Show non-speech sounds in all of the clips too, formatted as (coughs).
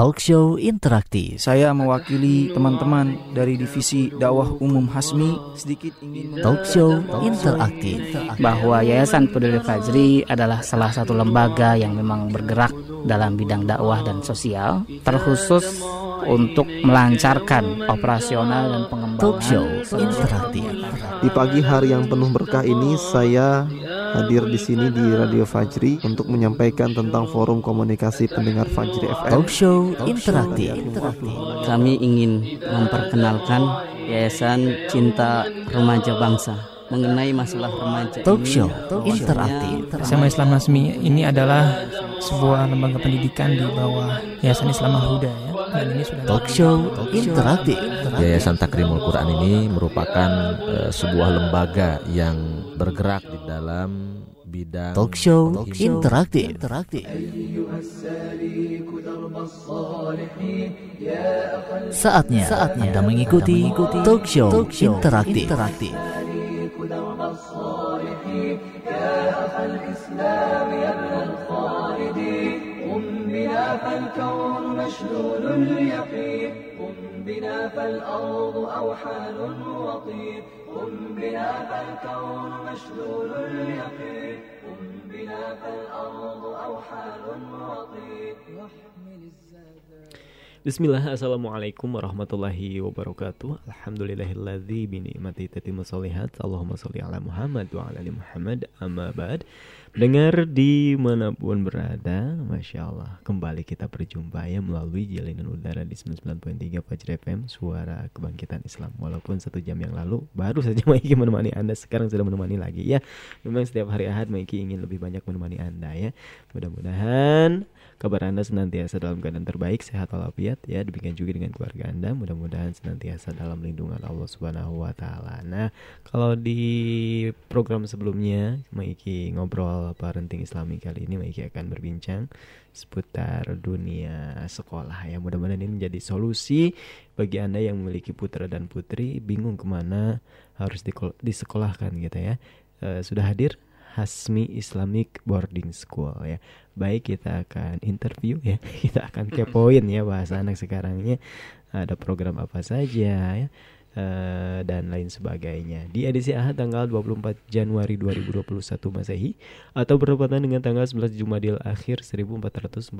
Talk show interaktif. Saya mewakili teman-teman dari divisi dakwah umum Hasmi sedikit ingin Talk show interaktif. bahwa Yayasan Peduli Fajri adalah salah satu lembaga yang memang bergerak dalam bidang dakwah dan sosial, terkhusus untuk melancarkan operasional dan pengembangan Talk show interaktif. Di pagi hari yang penuh berkah ini saya hadir di sini di Radio Fajri untuk menyampaikan tentang forum komunikasi pendengar Fajri FM. Talk show interaktif. Kami ingin memperkenalkan Yayasan Cinta Remaja Bangsa mengenai masalah remaja. Talk ini show interaktif. SMA Islam Hasmi ini adalah sebuah lembaga pendidikan di bawah Yayasan Islam Al Huda ya. Dan ini sudah Talk show interaktif. Yayasan Takrimul Quran ini merupakan eh, sebuah lembaga yang bergerak di dalam bidang Talk show interaktif. interaktif. Saatnya, saatnya Anda mengikuti talk show, interaktif. interaktif. Bismillah, Assalamualaikum warahmatullahi wabarakatuh Alhamdulillahilladzi binikmati tatimmu sholihat Allahumma sholli ala Muhammad wa ala ali Muhammad amma ba'd Dengar di mana pun berada Masya Allah Kembali kita berjumpa ya melalui jalinan udara di 99.3 Fajr FM Suara Kebangkitan Islam. Walaupun satu jam yang lalu baru saja (laughs) Maiki menemani Anda Sekarang sudah menemani lagi ya. Memang setiap hari Ahad Maiki ingin lebih banyak menemani Anda ya. Mudah-mudahan kabar Anda senantiasa dalam keadaan terbaik, sehat walafiat ya. Demikian juga dengan keluarga Anda, mudah-mudahan senantiasa dalam lindungan Allah Subhanahu wa taala. Nah, kalau di program sebelumnya Maiki ngobrol parenting Islami kali ini Maiki akan berbincang seputar dunia sekolah ya. Mudah-mudahan ini menjadi solusi bagi Anda yang memiliki putra dan putri bingung ke mana harus disekolahkan gitu ya. Eh, sudah hadir Hasmi Islamic Boarding School ya. Baik kita akan interview ya. (laughs) Kita akan kepoin ya bahasa anak sekarangnya ada program apa saja ya. eh, dan lain sebagainya. Di edisi Ahad tanggal 24 Januari 2021 Masehi atau bertepatan dengan tanggal 11 Jumadil akhir 1442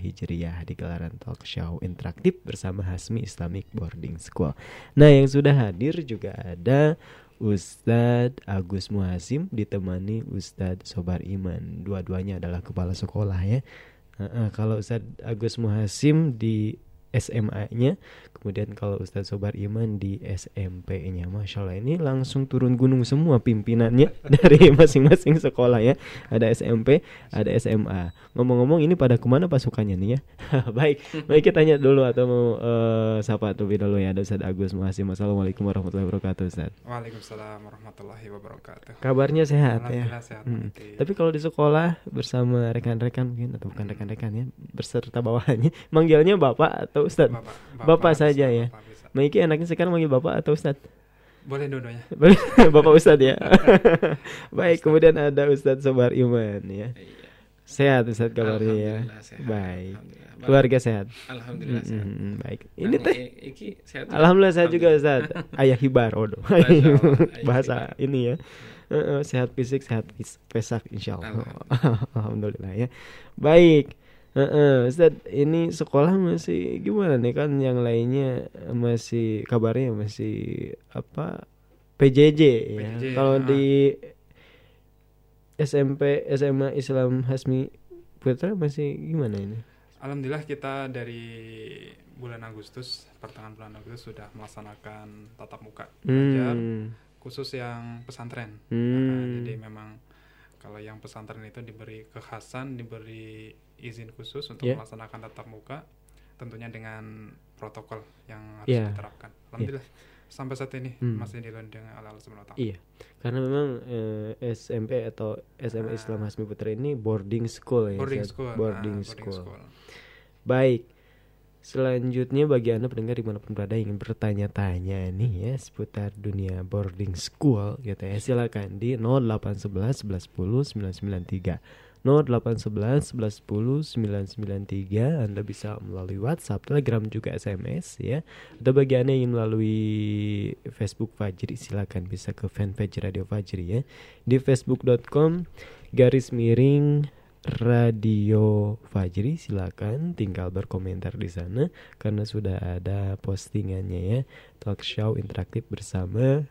Hijriah di gelaran talk show interaktif bersama Hasmi Islamic Boarding School. Nah, yang sudah hadir juga ada Ustadz Agus Muhasim ditemani Ustadz Sobar Iman. Dua-duanya adalah kepala sekolah ya. Heeh, kalau Ustadz Agus Muhasim di SMA-nya, kemudian kalau Ustadz Sobar Iman di SMP-nya. Masya Allah ini langsung turun gunung semua pimpinannya (laughs) dari masing-masing sekolah ya. Ada SMP, ada SMA. Ngomong-ngomong ini pada ke mana pasukannya nih ya? (laughs) baik, baik kita tanya dulu atau mau eh, sapa terlebih dulu ya ada Ustadz Agus Muhasim. Assalamualaikum warahmatullahi wabarakatuh Ustadz. Waalaikumsalam warahmatullahi wabarakatuh. Kabarnya sehat ya. Sehat. Hmm. Nanti. Tapi kalau di sekolah bersama rekan-rekan mungkin atau bukan rekan-rekan ya, berserta bawahannya, (laughs) manggilnya bapak atau ustadz? Bapak, Bapak bisa, saja ya. Maiki enaknya sekarang manggil bapak atau ustadz? Boleh dua-duanya. (laughs) (laughs) bapak ustadz ya. (laughs) Baik, kemudian ada ustadz Sobar Iman ya. Sehat ustadz kabarnya ya. Alhamdulillah sehat. Baik. Alhamdulillah. Keluarga sehat. Alhamdulillah sehat. Mm, mm, baik. Dan Ini teh i- iki sehat juga. Alhamdulillah saya juga Ustaz. Ayah hibar odo. Bahasa ini ya. Heeh, sehat fisik, sehat pesak insyaallah. Alhamdulillah ya. Baik. Heeh, Ustaz, ini sekolah masih gimana nih kan yang lainnya masih kabarnya masih apa PJJ ya. PJJ, Kalau ah. di SMP SMA Islam Hasmi Putra masih gimana ini? Alhamdulillah kita dari bulan Agustus, pertengahan bulan Agustus sudah melaksanakan tatap muka belajar Hmm. khusus yang pesantren. Hmm. Nah, jadi memang kalau yang pesantren itu diberi kekhasan, diberi izin khusus untuk Yeah. melaksanakan tatap muka, tentunya dengan protokol yang harus Yeah. diterapkan. Alhamdulillah sampai saat ini Hmm. masih dilindungi oleh Allah Subhanahu. Iya, karena memang eh, SMP atau SMA Islam Hasmi Putra ini boarding school ya. Boarding school. Boarding ah, school. Baik. Selanjutnya bagi Anda pendengar di mana pun berada ingin bertanya-tanya nih ya seputar dunia boarding school gitu ya silakan di 0811 1110 993 0811 1110 993 Anda bisa melalui WhatsApp, Telegram juga SMS ya. Atau bagi Anda yang ingin melalui Facebook Fajri silakan bisa ke fanpage Radio Fajri ya. Di facebook.com garis miring Radio Fajri silakan tinggal berkomentar di sana karena sudah ada postingannya ya talk show interaktif bersama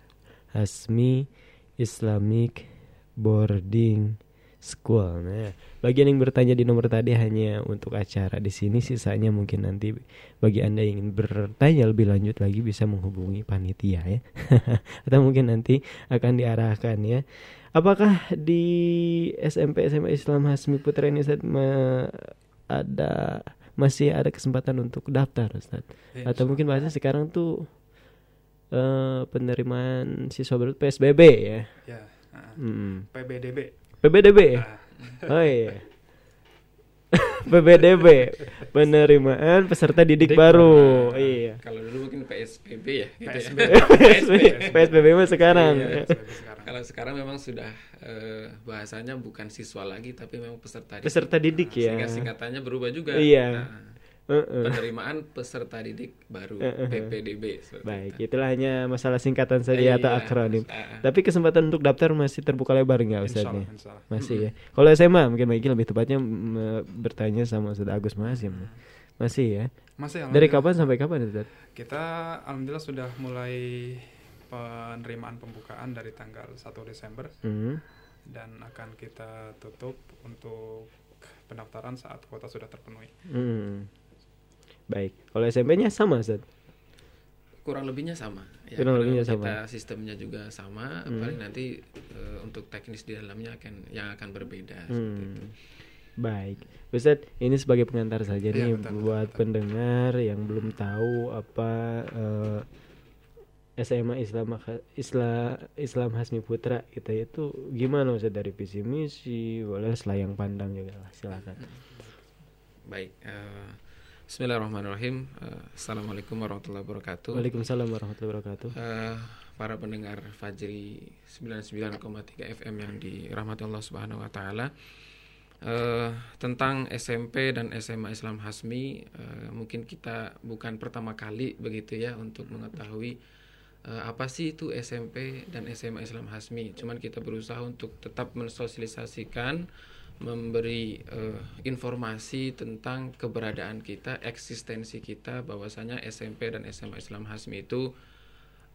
Hasmi Islamic Boarding School. Nah, bagian yang bertanya di nomor tadi hanya untuk acara di sini, sisanya mungkin nanti bagi anda yang ingin bertanya lebih lanjut lagi bisa menghubungi panitia ya, (laughs) atau mungkin nanti akan diarahkan ya. Apakah di SMP SMA Islam Hasmi Putra ini Ustaz, ma ada masih ada kesempatan untuk daftar Ustaz? Ya, Atau mungkin bahasa sekarang tuh eh, penerimaan siswa baru PSBB ya. Ya, ah. Hmm. PBDB. PBDB. Ah. (laughs) Oh iya. (laughs) PBDB penerimaan peserta didik baru. Iya. Kalau dulu mungkin PSBB ya gitu PSBB. ya. PSBB, PSBB (laughs) mah sekarang. Iya. PSBB sekarang. Kalau sekarang memang sudah eh, bahasanya bukan siswa lagi tapi memang peserta didik. Peserta didik ya. Sehingga singkatannya berubah juga. Iya. Nah, Heeh. penerimaan peserta didik baru Heeh. PPDB seperti Baik, itu. itulah hanya masalah singkatan saja atau Iya. akronim. Ah. Tapi kesempatan untuk daftar masih terbuka lebar nggak Insya insya Allah. Masih ya. Kalau SMA mungkin Miki lebih tepatnya bertanya sama Ustaz Agus Masim. Masih ya. Masih Dari kapan sampai kapan Ustaz? Kita alhamdulillah sudah mulai penerimaan pembukaan dari tanggal 1 Desember Hmm. dan akan kita tutup untuk pendaftaran saat kuota sudah terpenuhi. Hmm. Baik. Kalau SMP-nya sama Ustaz? kurang lebihnya sama ya Kurang lebihnya kita sama. sistemnya juga sama Hmm. paling nanti eh, untuk teknis di dalamnya akan yang akan berbeda seperti itu. Hmm. Baik, Ustadz, ini sebagai pengantar saja Iya, nih betul, buat betul. pendengar yang belum tahu apa eh, SMA Islam Islam Islam Hasmi Putra kita itu gimana Ustadz dari visi misi, boleh selayang pandang juga lah, silakan. baik eh, Bismillahirrahmanirrahim Eh, Assalamualaikum warahmatullahi wabarakatuh Waalaikumsalam warahmatullahi wabarakatuh. Eh, para pendengar Fajri 99,3 FM yang dirahmati Allah Subhanahu wa taala. Eh, tentang SMP dan SMA Islam Hasmi eh, mungkin kita bukan pertama kali begitu ya untuk mengetahui apa sih itu SMP dan SMA Islam Hasmi. Cuman kita berusaha untuk tetap mensosialisasikan memberi eh, informasi tentang keberadaan kita, eksistensi kita bahwasanya SMP dan SMA Islam Hasmi itu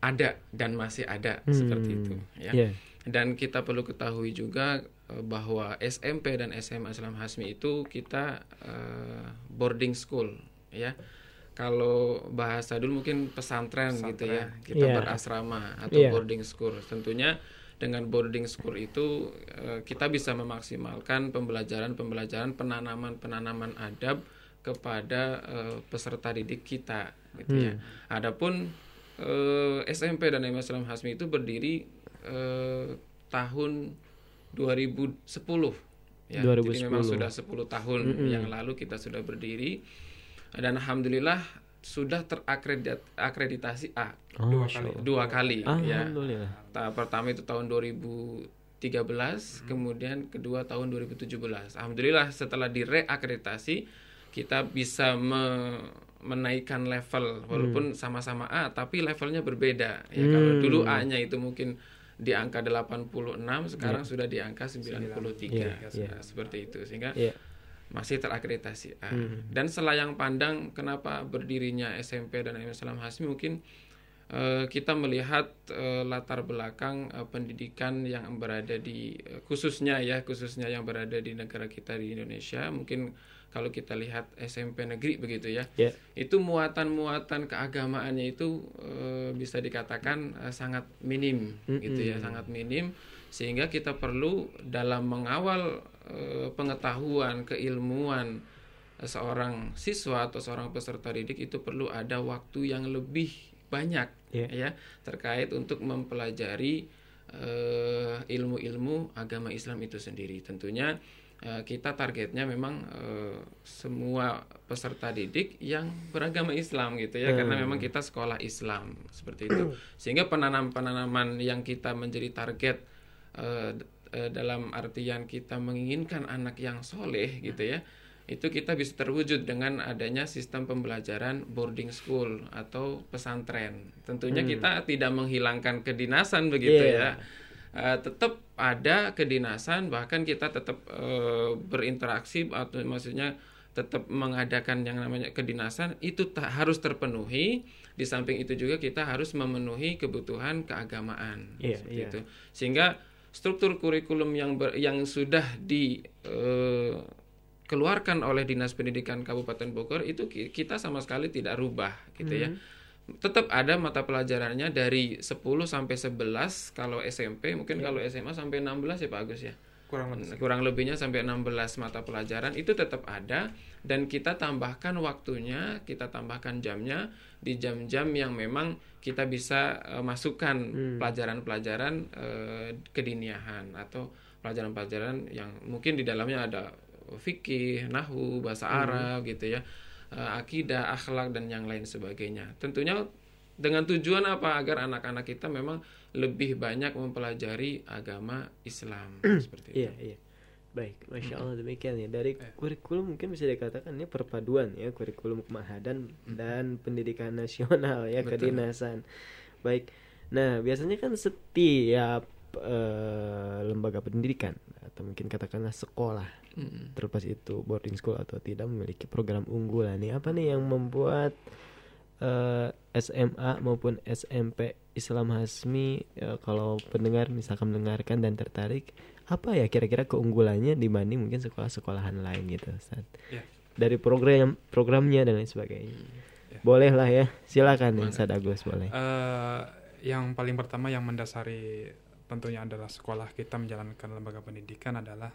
ada dan masih ada seperti Hmm, itu ya. iya. Dan kita perlu ketahui juga eh, bahwa SMP dan SMA Islam Hasmi itu kita eh, boarding school ya. Kalau bahasa dulu mungkin pesantren, gitu ya. Kita Iya. berasrama atau Iya. boarding school. Tentunya dengan boarding school itu eh, kita bisa memaksimalkan pembelajaran-pembelajaran penanaman-penanaman adab kepada eh, peserta didik kita gitu ya. Hmm. Adapun eh, SMP dan SMA Islam Hasmi itu berdiri tahun 2010 ya. Jadi 2010. memang sudah 10 tahun Mm-mm. yang lalu kita sudah berdiri dan alhamdulillah sudah terakreditasi A Oh, Dua kali. Dua kali ya. Pertama itu tahun 2013, kemudian kedua tahun 2017. Alhamdulillah setelah direakreditasi kita bisa me- menaikkan level walaupun sama-sama A tapi levelnya berbeda. Ya kalau Hmm. dulu A-nya itu mungkin di angka 86, sekarang sudah di angka 93. Iya, Sudah iya. Seperti itu sehingga Iya. Masih terakreditasi A. Hmm. Dan selayang pandang kenapa berdirinya SMP dan SMA Islam Hasmi mungkin eh, kita melihat eh, latar belakang eh, pendidikan yang berada di khususnya ya khususnya yang berada di negara kita di Indonesia mungkin kalau kita lihat SMP negeri begitu ya Ya. itu muatan-muatan keagamaannya itu bisa dikatakan sangat minim gitu ya sangat minim sehingga kita perlu dalam mengawal pengetahuan keilmuan eh, seorang siswa atau seorang peserta didik itu perlu ada waktu yang lebih banyak Ya. ya terkait untuk mempelajari eh, ilmu-ilmu agama Islam itu sendiri tentunya eh, kita targetnya memang eh, semua peserta didik yang beragama Islam gitu ya karena Hmm. memang kita sekolah Islam seperti itu (clears throat) sehingga penanam-penanaman yang kita menjadi target eh, dalam artian kita menginginkan anak yang soleh gitu ya itu kita bisa terwujud dengan adanya sistem pembelajaran boarding school atau pesantren. Tentunya Hmm. kita tidak menghilangkan kedinasan begitu Iya. ya. Eh, tetap ada kedinasan bahkan kita tetap eh, berinteraksi atau maksudnya tetap mengadakan yang namanya kedinasan itu tak harus terpenuhi. Di samping itu juga kita harus memenuhi kebutuhan keagamaan Iya, seperti iya. itu. Sehingga struktur kurikulum yang ber- yang sudah di eh, keluarkan oleh Dinas Pendidikan Kabupaten Bogor itu ki- kita sama sekali tidak rubah gitu ya. Tetap ada mata pelajarannya dari 10 sampai 11 kalau SMP, mungkin kalau SMA sampai 16 ya Pak Agus ya. Kurang lebih. Kurang lebihnya sampai 16 mata pelajaran itu tetap ada dan kita tambahkan waktunya, kita tambahkan jamnya di jam-jam yang memang kita bisa eh, masukkan pelajaran-pelajaran eh, kediniahan atau pelajaran-pelajaran yang mungkin di dalamnya ada fikih, nahu, bahasa Arab gitu ya, eh, akidah, akhlak dan yang lain sebagainya. Tentunya dengan tujuan apa agar anak-anak kita memang lebih banyak mempelajari agama Islam (clears throat) seperti itu. Iya, iya. Baik, masya Allah demikian ya. Dari kurikulum mungkin bisa dikatakan ini perpaduan ya kurikulum kemahadan dan pendidikan nasional ya Betul. kedinasan. Baik. Nah biasanya kan setiap eh, lembaga pendidikan atau mungkin katakanlah sekolah Mm. terlepas itu boarding school atau tidak memiliki program unggulan nih apa nih yang membuat eh, SMA maupun SMP Islam Hasmi ya, kalau pendengar misalkan mendengarkan dan tertarik apa ya kira-kira keunggulannya dibanding mungkin sekolah-sekolahan lain gitu Ustaz. Ya. dari program programnya dan lain sebagainya boleh lah ya silakan nih Ustaz Agus boleh Eh, yang paling pertama yang mendasari tentunya adalah sekolah kita menjalankan lembaga pendidikan adalah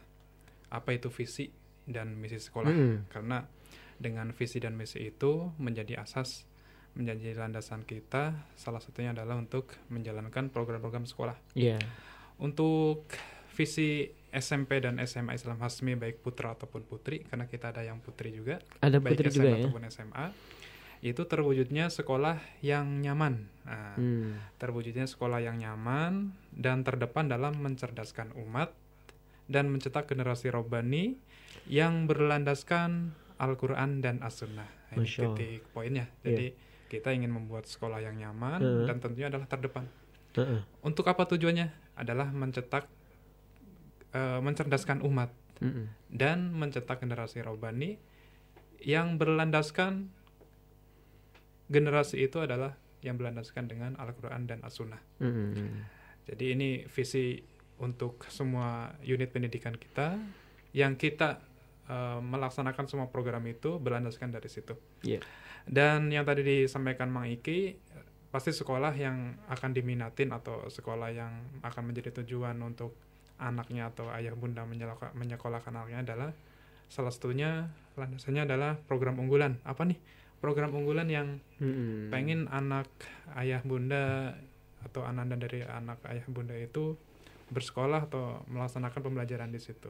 apa itu visi dan misi sekolah Mm. karena dengan visi dan misi itu menjadi asas menjadi landasan kita salah satunya adalah untuk menjalankan program-program sekolah Iya. untuk visi SMP dan SMA Islam Hasmi baik putra ataupun putri karena kita ada yang putri juga Ada baik putri SMA juga ya? ataupun SMA itu terwujudnya sekolah yang nyaman Nah, Hmm. terwujudnya sekolah yang nyaman dan terdepan dalam mencerdaskan umat dan mencetak generasi robani yang berlandaskan Al-Quran dan As-Sunnah Nah, ini Masya titik poinnya jadi kita ingin membuat sekolah yang nyaman Heeh. dan tentunya adalah terdepan Heeh. untuk apa tujuannya? Adalah mencetak, eh, mencerdaskan umat Mm-mm. dan mencetak generasi robani yang berlandaskan generasi itu adalah yang berlandaskan dengan Al-Quran dan As-Sunnah. Mm-mm. Jadi ini visi untuk semua unit pendidikan kita yang kita eh, melaksanakan semua program itu berlandaskan dari situ. Iya. Dan yang tadi disampaikan Mang Iki, pasti sekolah yang akan diminatin atau sekolah yang akan menjadi tujuan untuk anaknya atau ayah bunda menyekolahkan anaknya adalah salah satunya landasannya adalah program unggulan. Apa nih? Program unggulan yang Mm-mm. pengen anak ayah bunda atau ananda dari anak ayah bunda itu bersekolah atau melaksanakan pembelajaran di situ.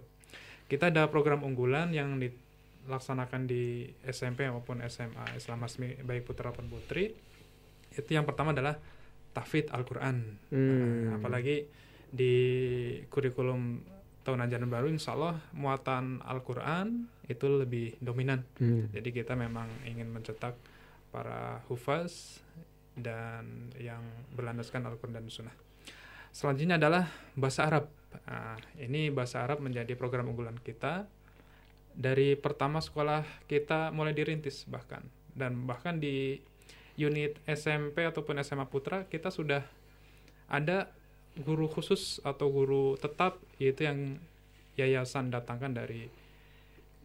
Kita ada program unggulan yang dilaksanakan di SMP maupun SMA Islam Hasmi baik putra maupun putri. Itu yang pertama adalah tahfidz Al-Qur'an. Hmm. Nah, apalagi di kurikulum tahun ajaran baru insya Allah muatan Al-Quran itu lebih dominan. Hmm. jadi kita memang ingin mencetak para hufaz dan yang berlandaskan Al-Quran dan Sunnah. Selanjutnya adalah bahasa Arab. Nah, ini bahasa Arab menjadi program unggulan kita. Dari pertama sekolah kita mulai dirintis bahkan. Dan bahkan di unit SMP ataupun SMA Putra kita sudah ada guru khusus atau guru tetap yaitu yang yayasan datangkan dari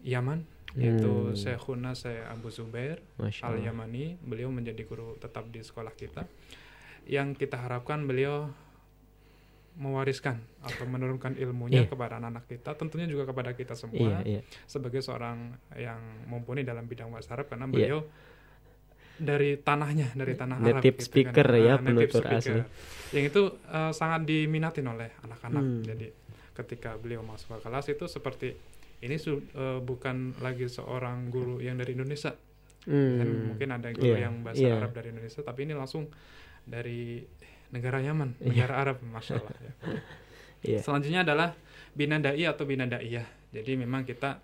Yaman yaitu Hmm. Syekhuna Syekh Abu Zubair Al. Yamani beliau menjadi guru tetap di sekolah kita yang kita harapkan beliau mewariskan atau menurunkan ilmunya Iya. kepada anak-anak kita tentunya juga kepada kita semua Iya, iya. sebagai seorang yang mumpuni dalam bidang bahasa Arab karena beliau dari tanahnya dari tanah Arab Native gitu speaker kan. ya, Ah, native penutur speaker. asli. yang itu eh, sangat diminatin oleh anak-anak Hmm. jadi ketika beliau masuk ke kelas itu seperti ini eh, bukan lagi seorang guru yang dari Indonesia Hmm. kan mungkin ada guru Iya, yang bahasa iya. Arab dari Indonesia tapi ini langsung dari negara Yaman Iya. negara Arab masya Allah ya. (laughs) Iya. Selanjutnya adalah bina dai atau bina daiyah. Jadi memang kita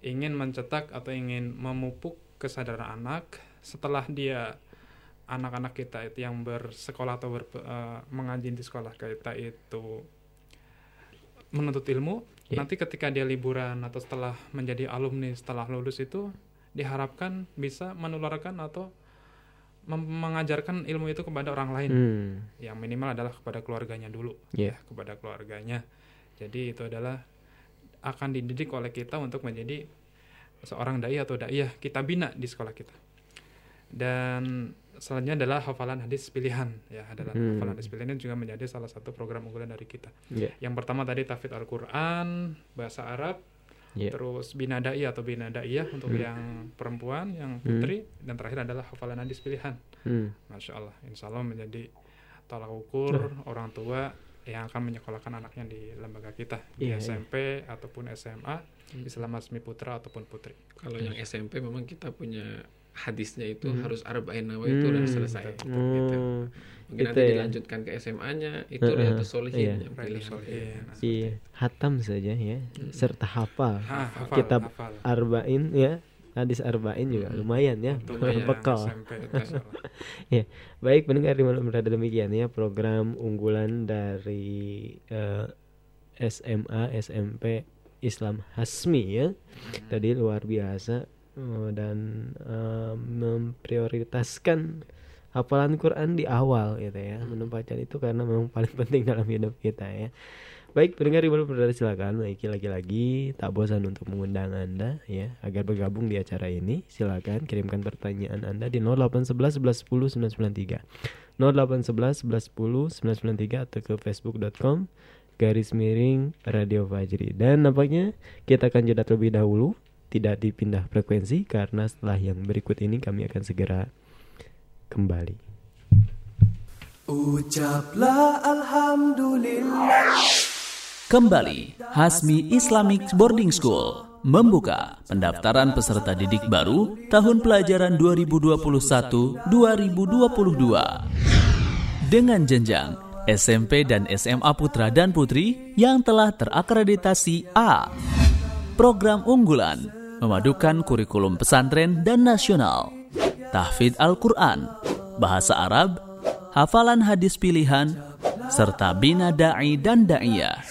ingin mencetak atau ingin memupuk kesadaran anak setelah dia anak-anak kita itu yang bersekolah atau ber, uh, mengaji di sekolah kita itu menuntut ilmu Iya. nanti ketika dia liburan atau setelah menjadi alumni setelah lulus itu diharapkan bisa menularkan atau mengajarkan ilmu itu kepada orang lain Hmm. yang minimal adalah kepada keluarganya dulu Iya. ya kepada keluarganya jadi itu adalah akan dididik oleh kita untuk menjadi seorang dai atau daiyah kita bina di sekolah kita dan selanjutnya adalah hafalan hadis pilihan ya adalah Hmm. hafalan hadis pilihan ini juga menjadi salah satu program unggulan dari kita Iya. yang pertama tadi tafid Al-Quran bahasa Arab Iya. terus bina dai atau bina daiyah untuk Hmm. yang perempuan yang Hmm. putri dan terakhir adalah hafalan hadis pilihan Hmm. Masya Allah, Insya Allah menjadi tolak ukur orang tua yang akan menyekolahkan anaknya di lembaga kita di Iya, iya. SMP ataupun SMA, Islam Asmi Putra ataupun Putri. Kalau yang SMP memang kita punya hadisnya itu Hmm. harus arba'in nawa itu udah Hmm. selesai. betul, Gitu. Oh, Mungkin itu nanti ya. dilanjutkan ke SMA-nya itu Heeh, Riyadhus Sholihin iya. pilihan. Sholihin. Nah, Iya, hatam saja ya, serta hafal. Ah, hafal, Kitab hafal. Arba'in ya, hadis Arba'in juga Hmm. lumayan ya, lumayan, bekal. (laughs) Allah. Baik, pendengar di malam berada demikian ya program unggulan dari eh, SMA SMP Islam Hasmi ya. Tadi luar biasa dan eh, memprioritaskan hafalan Quran di awal gitu ya. Menempatkan itu karena memang paling (laughs) penting dalam hidup kita ya. Baik, pendengar malam berada silakan Maiki lagi-lagi tak bosan untuk mengundang Anda ya agar bergabung di acara ini. Silakan kirimkan pertanyaan Anda di 0811 11 10 993. 0811 11 10 993 atau ke facebook.com garis miring Radio Fajri. Dan nampaknya kita akan jeda terlebih dahulu, tidak dipindah frekuensi karena setelah yang berikut ini kami akan segera kembali. Ucaplah Alhamdulillah Kembali, Hasmi Islamic Boarding School membuka pendaftaran peserta didik baru tahun pelajaran 2021-2022 dengan jenjang SMP dan SMA putra dan putri yang telah terakreditasi A. Program unggulan memadukan kurikulum pesantren dan nasional, tahfidz Al-Quran, bahasa Arab, hafalan hadis pilihan, serta bina da'i dan da'iyah.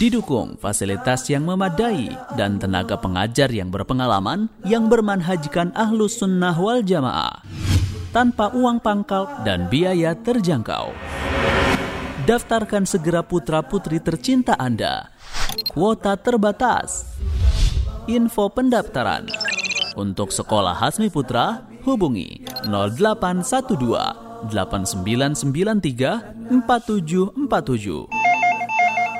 Didukung fasilitas yang memadai dan tenaga pengajar yang berpengalaman yang bermanhajkan ahlus sunnah wal jamaah tanpa uang pangkal dan biaya terjangkau. Daftarkan segera putra-putri tercinta Anda. Kuota terbatas. Info pendaftaran. Untuk sekolah Hasmi Putra, hubungi 0812 8993 4747.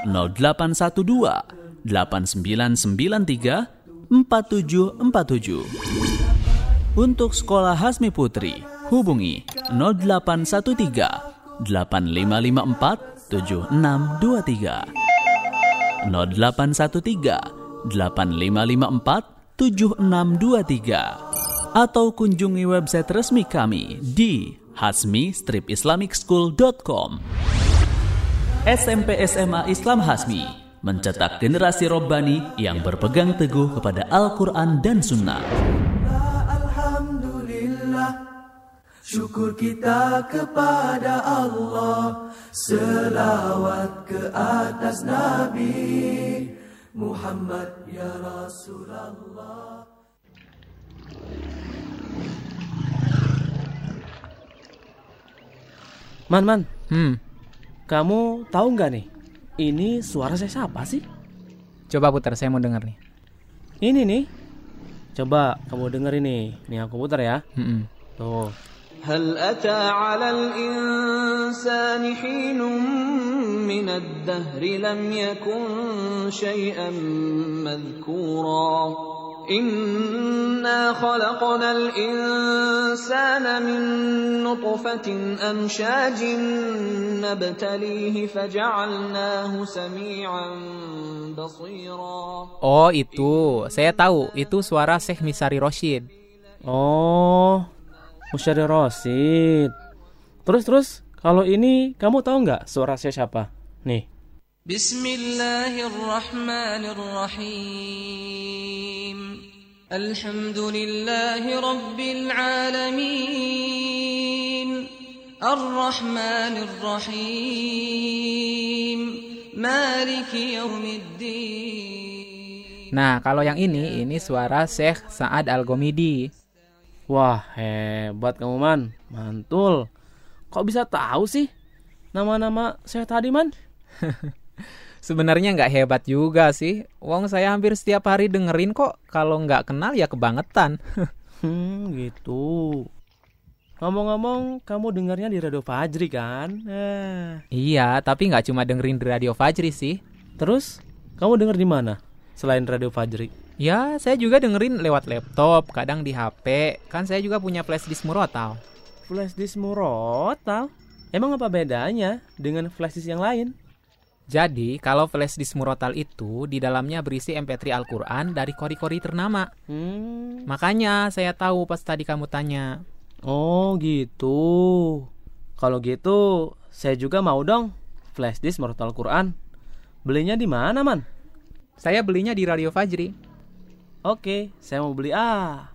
0812 8993 4747. Untuk sekolah Hasmi Putri, hubungi 0813 8554 7623. 0813 8554 7623 atau kunjungi website resmi kami di hasmi-islamicschool.com. SMP SMA Islam Hasmi mencetak generasi robbani yang berpegang teguh kepada Al-Quran dan Sunnah. Alhamdulillah Syukur kita kepada Allah Selawat ke atas Nabi Muhammad ya Rasulullah Man, man, Hmm, kamu tahu nggak nih? Ini suara saya siapa sih? coba putar saya mau dengar nih. Ini nih. Coba kamu denger ini. Nih aku putar ya. Hmm. Tuh. هل أتى على الإنسان حين من الدهر لم يكن شيئا مذكورا؟ إنا خلقنا الإنسان من نطفة أمشاج نبتليه فجعلناه سميعا بصيرا. Oh itu, saya tahu. Itu suara Syekh Misari Roshid. Oh, Musyari Rosid. Terus terus kalau ini kamu tahu nggak suara saya siapa? Nih. Bismillahirrahmanirrahim. Alhamdulillahirobbilalamin. Alrahmanirrahim. alamin. Maliki yaumiddin. Nah, kalau yang ini, ini suara Syekh Sa'ad Al-Gomidi. Wah, hebat kamu, Man. Mantul. Kok bisa tahu sih nama-nama saya tadi, Man? (laughs) Sebenarnya nggak hebat juga sih. Wong saya hampir setiap hari dengerin kok. Kalau nggak kenal ya kebangetan. (laughs) hmm, gitu. Ngomong-ngomong, kamu dengarnya di Radio Fajri kan? Eh. Iya, tapi nggak cuma dengerin di Radio Fajri sih. Terus, kamu denger di mana? Selain Radio Fajri? Ya, saya juga dengerin lewat laptop, kadang di HP. Kan saya juga punya flash disk murotal. Flash disk murotal? Emang apa bedanya dengan flash disk yang lain? Jadi, kalau flash disk murotal itu di dalamnya berisi MP3 Al-Quran dari kori-kori ternama. Hmm. Makanya saya tahu pas tadi kamu tanya. Oh gitu. Kalau gitu, saya juga mau dong flash disk murotal Quran. Belinya di mana, Man? Saya belinya di Radio Fajri. Oke, saya mau beli ah.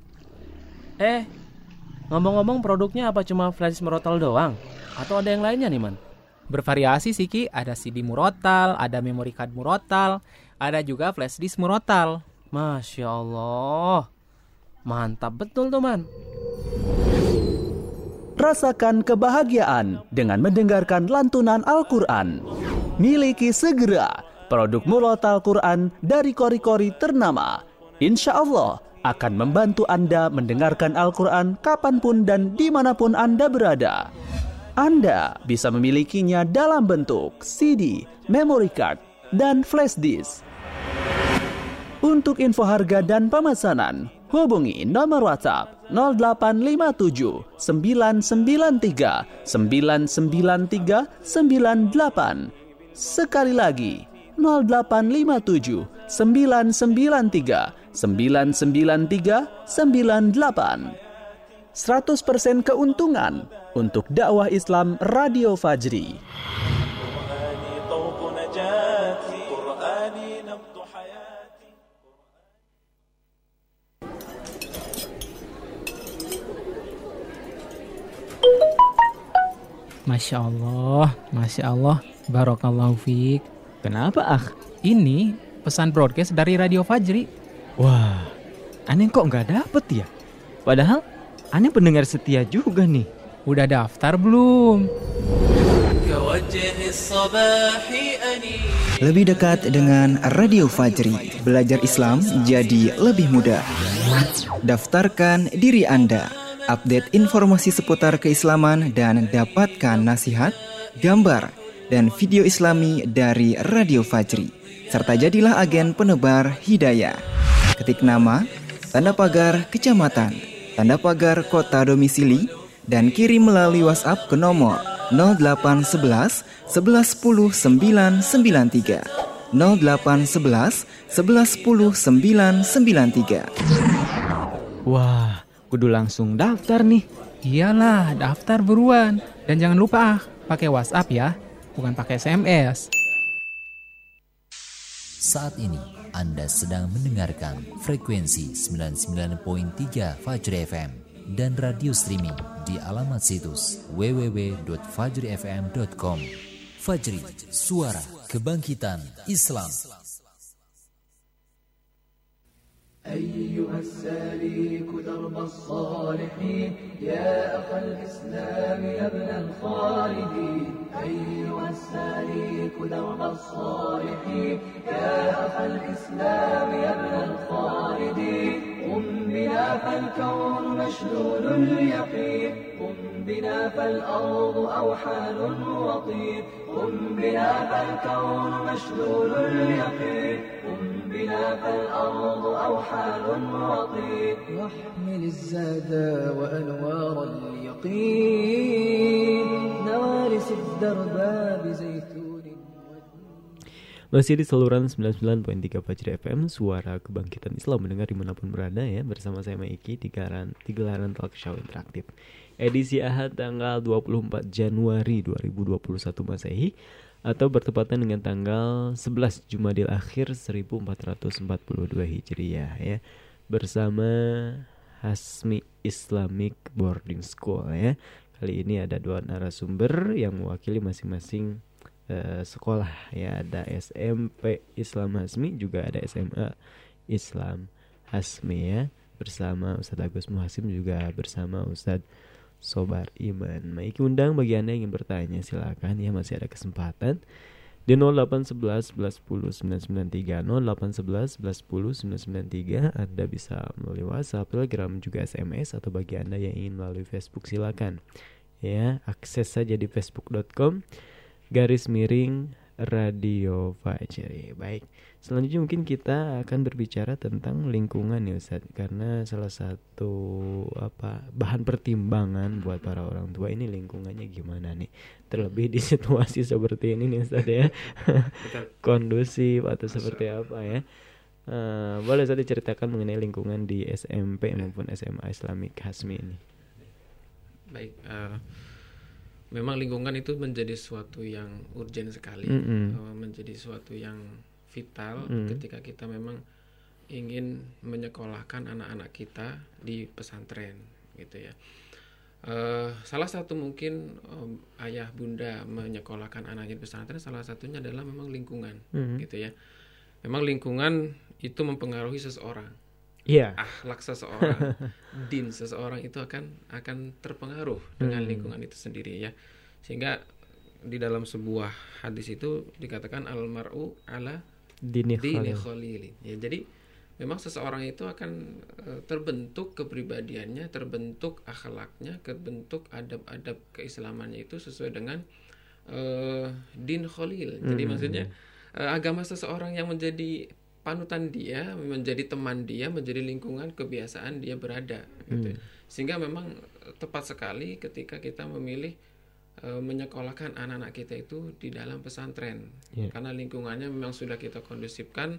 Eh, ngomong-ngomong produknya apa cuma flash murotal doang? Atau ada yang lainnya nih, Man? Bervariasi sih Ki, ada CD murotal, ada memory card murotal, ada juga flash disk murotal. Masya Allah, mantap betul tuh man. Rasakan kebahagiaan dengan mendengarkan lantunan Al-Quran. Miliki segera produk murotal Quran dari kori-kori ternama. Insya Allah akan membantu Anda mendengarkan Al-Quran kapan pun dan di mana pun Anda berada. Anda bisa memilikinya dalam bentuk CD, memory card, dan flash disk. Untuk info harga dan pemesanan, hubungi nomor WhatsApp 0857 993 993 98. Sekali lagi, 0857 993 993 98. 100% keuntungan untuk dakwah Islam Radio Fajri. Masya Allah, Masya Allah, Barokallahu fiq. Kenapa ah? Ini pesan broadcast dari Radio Fajri. Wah, aneh kok nggak dapet ya? Padahal aneh pendengar setia juga nih. Udah daftar belum? Lebih dekat dengan Radio Fajri, belajar Islam jadi lebih mudah. Daftarkan diri Anda, update informasi seputar keislaman dan dapatkan nasihat, gambar, dan video islami dari Radio Fajri. Serta jadilah agen penebar hidayah. Ketik nama, tanda pagar kecamatan, tanda pagar kota domisili, dan kirim melalui WhatsApp ke nomor 0811 1110 993 0811 1110 993 Wah, kudu langsung daftar nih. Iyalah, daftar buruan. Dan jangan lupa ah, pakai WhatsApp ya, bukan pakai SMS. Saat ini Anda sedang mendengarkan frekuensi 99.3 Fajri FM dan radio streaming di alamat situs www.fajrifm.com. Fajri, suara kebangkitan Islam. أيها السالك درب الصالحين. يا أخ الإسلام يا ابن الخالدين. أيها السالك درب الصالحين. يا أخ الإسلام يا ابن الخالدين. قم بنا فالكون مشلول اليقين. قم بنا فالأرض أوحال وطين. قم بنا فالكون مشلول اليقين. قم بنا فالأرض أوحال وطين واحمل الزاد وأنوار اليقين نوارس الدرب بزيتون Masih di saluran 99.3 Fajri FM Suara Kebangkitan Islam mendengar dimanapun berada ya Bersama saya Maiki di gelaran, di gelaran talk show interaktif Edisi Ahad tanggal 24 Januari 2021 Masehi Atau bertepatan dengan tanggal 11 Jumadil Akhir 1442 Hijriah ya Bersama Hasmi Islamic Boarding School ya. Kali ini ada dua narasumber yang mewakili masing-masing uh, sekolah ya. Ada SMP Islam Hasmi juga ada SMA Islam Hasmi ya. Bersama Ustadz Agus Muhasim juga bersama Ustadz Sobar Iman. Maiki undang bagi Anda yang ingin bertanya silakan. Ya masih ada kesempatan di 0811 11 993 0811 11 993 Anda bisa melalui WhatsApp, Telegram juga SMS atau bagi Anda yang ingin melalui Facebook silakan. Ya akses saja di facebook.com garis miring Radio Fajri. Baik, selanjutnya mungkin kita akan berbicara tentang lingkungan ya Ustaz karena salah satu apa bahan pertimbangan buat para orang tua ini lingkungannya gimana nih. Terlebih di (laughs) situasi seperti ini nih Ustaz ya. (laughs) Kondusif atau seperti apa ya. Uh, boleh saya diceritakan mengenai lingkungan di SMP maupun SMA Islamik Hasmi ini. Baik, uh, memang lingkungan itu menjadi suatu yang urgent sekali, mm -hmm. menjadi suatu yang vital Mm. ketika kita memang ingin menyekolahkan anak-anak kita di pesantren, gitu ya. Uh, salah satu mungkin um, ayah bunda menyekolahkan anaknya di pesantren salah satunya adalah memang lingkungan, Mhm. gitu ya. Memang lingkungan itu mempengaruhi seseorang. Iya. Akhlak seseorang, (laughs) din seseorang itu akan akan terpengaruh dengan Hmm. lingkungan itu sendiri ya. Sehingga di dalam sebuah hadis itu dikatakan almaru ala Dini dini khalil. khalili. Ya, jadi memang seseorang itu akan eh, terbentuk kepribadiannya, terbentuk akhlaknya, terbentuk adab-adab keislamannya itu sesuai dengan eh, din khalil. Jadi Hmm. maksudnya eh, agama seseorang yang menjadi panutan dia, menjadi teman dia, menjadi lingkungan kebiasaan dia berada gitu. Hmm. Sehingga memang eh, tepat sekali ketika kita memilih eh, menyekolahkan anak-anak kita itu di dalam pesantren. Iya. Karena lingkungannya memang sudah kita kondusifkan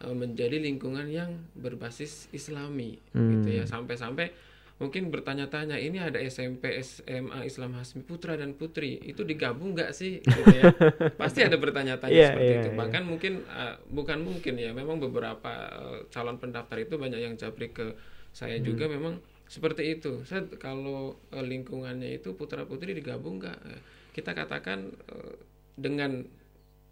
eh, menjadi lingkungan yang berbasis Islami Hmm. gitu ya. Sampai-sampai mungkin bertanya-tanya ini ada SMP SMA Islam Hasmi putra dan putri itu digabung nggak sih gitu ya (laughs) pasti ada bertanya-tanya Iya, seperti iya, itu iya. bahkan mungkin uh, bukan mungkin ya memang beberapa uh, calon pendaftar itu banyak yang japri ke saya Hmm. juga memang seperti itu saya kalau uh, lingkungannya itu putra putri digabung nggak kita katakan uh, dengan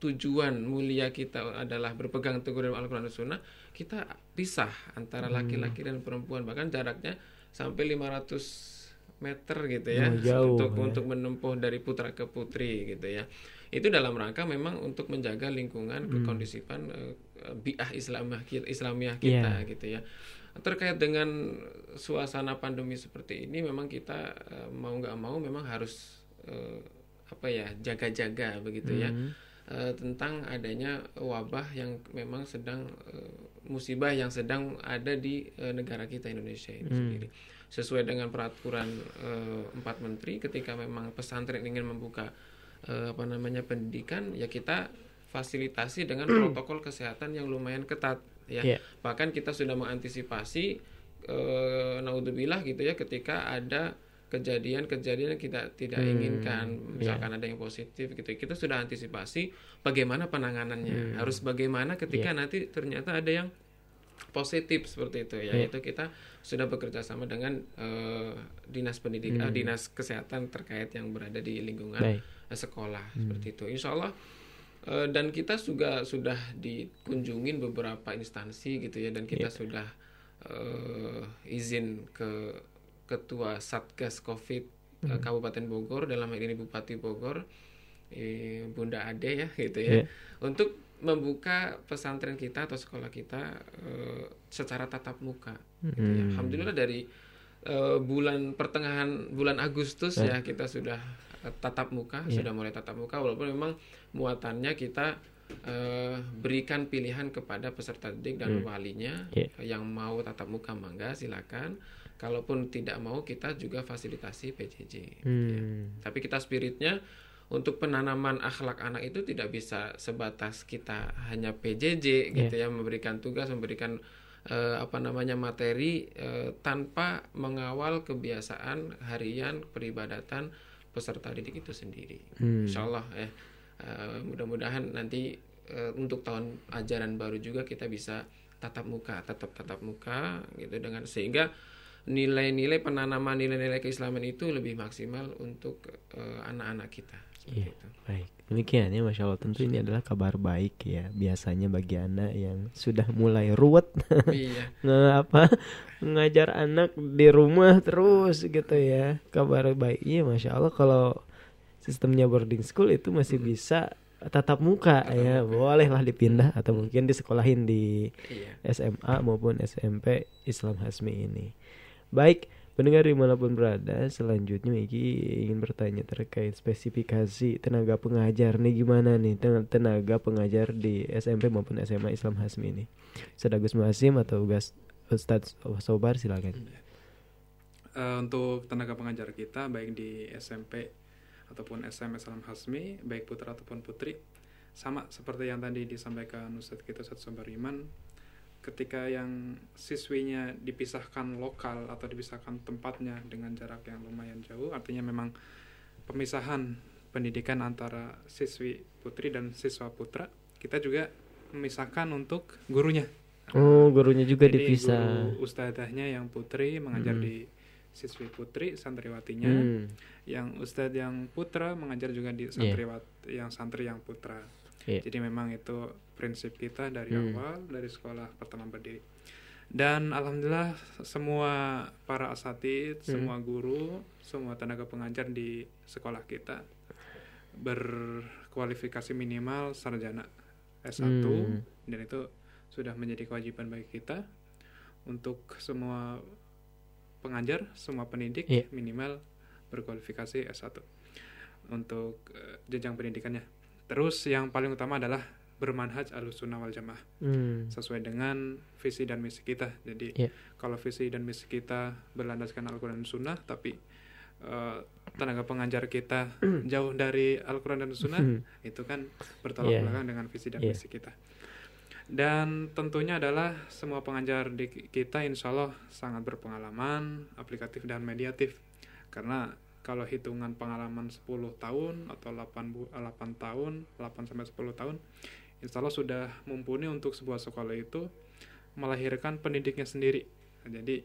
tujuan mulia kita adalah berpegang teguh dalam Al-Quran dan Sunnah kita pisah antara Hmm. laki-laki dan perempuan bahkan jaraknya sampai 500 meter gitu ya Oh, jauh, untuk ya. untuk menempuh dari putra ke putri gitu ya itu dalam rangka memang untuk menjaga lingkungan Hmm. kekondisipan eh, eh, biah Islamiyah kita, Islamiyah kita Iya. gitu ya terkait dengan suasana pandemi seperti ini memang kita eh, mau nggak mau memang harus eh, apa ya jaga-jaga begitu ya Hmm. Eh, tentang adanya wabah yang memang sedang eh, musibah yang sedang ada di eh, negara kita Indonesia ini Hmm. sendiri sesuai dengan peraturan eh, empat menteri ketika memang pesantren ingin membuka eh, apa namanya pendidikan ya kita fasilitasi dengan (clears throat) protokol kesehatan yang lumayan ketat ya Iya. bahkan kita sudah mengantisipasi eh, naudzubillah gitu ya ketika ada kejadian-kejadian yang kita tidak Hmm, inginkan iya. misalkan ada yang positif gitu kita sudah antisipasi bagaimana penanganannya Hmm. harus bagaimana ketika Iya. nanti ternyata ada yang positif seperti itu ya Iya. itu kita sudah bekerja sama dengan eh, dinas pendidikan Hmm. eh, dinas kesehatan terkait yang berada di lingkungan Baik. eh, sekolah Hmm. seperti itu insya Allah eh, dan kita juga sudah dikunjungin beberapa instansi gitu ya dan kita Iya. sudah eh, izin ke ketua satgas covid eh, Hmm. Kabupaten Bogor dalam hal ini Bupati Bogor eh, Bunda Ade ya gitu ya Iya. untuk membuka pesantren kita atau sekolah kita eh, secara tatap muka. gitu ya. Hmm. Alhamdulillah dari eh, bulan pertengahan bulan Agustus Ya. ya kita sudah tatap muka, Ya. sudah mulai tatap muka walaupun memang muatannya kita eh, berikan pilihan kepada peserta didik dan Hmm. walinya Ya. yang mau tatap muka mangga silakan. Kalaupun tidak mau kita juga fasilitasi PJJ. Hmm. Tapi kita spiritnya untuk penanaman akhlak anak itu tidak bisa sebatas kita hanya PJJ gitu ya memberikan tugas memberikan eh, apa namanya materi eh, tanpa mengawal kebiasaan harian peribadatan peserta didik itu sendiri. Hmm. Insya Allah ya Eh, mudah-mudahan nanti untuk tahun ajaran baru juga kita bisa tatap muka tetap tatap muka gitu dengan sehingga nilai-nilai penanaman nilai-nilai keislaman itu lebih maksimal untuk eh, anak-anak kita. Iya, baik. Demikian ya, masya Allah. Tentu ini adalah kabar baik ya. Biasanya bagi anak yang sudah mulai ruwet, Iya. (laughs) nge apa ngajar anak di rumah terus gitu ya. Kabar baiknya, masya Allah kalau sistemnya boarding school itu masih bisa tatap muka ya, bolehlah dipindah atau mungkin disekolahin di Iya. SMA maupun SMP Islam Hasmi ini. Baik, pendengar di mana pun berada, selanjutnya Iki ingin bertanya terkait spesifikasi tenaga pengajar nih gimana nih ten- tenaga pengajar di SMP maupun SMA Islam Hasmi ini. Ustaz Agus Muhasim atau Gas Ustadz Sobar silakan. Eh, untuk tenaga pengajar kita baik di SMP ataupun SM Islam Hasmi baik putra ataupun putri sama seperti yang tadi disampaikan Ustadz kita Ustadz Sobariman ketika yang siswinya dipisahkan lokal atau dipisahkan tempatnya dengan jarak yang lumayan jauh artinya memang pemisahan pendidikan antara siswi putri dan siswa putra kita juga memisahkan untuk gurunya Oh, gurunya juga Jadi dipisah. guru ustadzahnya yang putri mengajar Mm. di siswi putri santriwatinya Hmm. yang ustadz yang putra mengajar juga di Iya. santriwat yang santri yang putra Iya. jadi memang itu prinsip kita dari Hmm. awal dari sekolah pertama berdiri dan alhamdulillah semua para asatid Hmm. semua guru semua tenaga pengajar di sekolah kita berkualifikasi minimal sarjana S1 Hmm. dan itu sudah menjadi kewajiban bagi kita untuk semua pengajar, semua pendidik Iya. minimal berkualifikasi S1 untuk eh, jenjang pendidikannya. Terus yang paling utama adalah bermanhaj alusunnah wal jamaah Hmm. sesuai dengan visi dan misi kita. Jadi Iya. kalau visi dan misi kita berlandaskan Al-Quran dan Sunnah, tapi eh, tenaga pengajar kita (clears throat) jauh dari Al-Quran dan Sunnah, Hmm. itu kan bertolak Iya. belakang dengan visi dan Iya. misi kita. Dan tentunya adalah semua pengajar di kita insya Allah sangat berpengalaman, aplikatif dan mediatif. Karena kalau hitungan pengalaman 10 tahun atau 8, bu- 8 tahun, 8 sampai 10 tahun, insya Allah sudah mumpuni untuk sebuah sekolah itu melahirkan pendidiknya sendiri. Jadi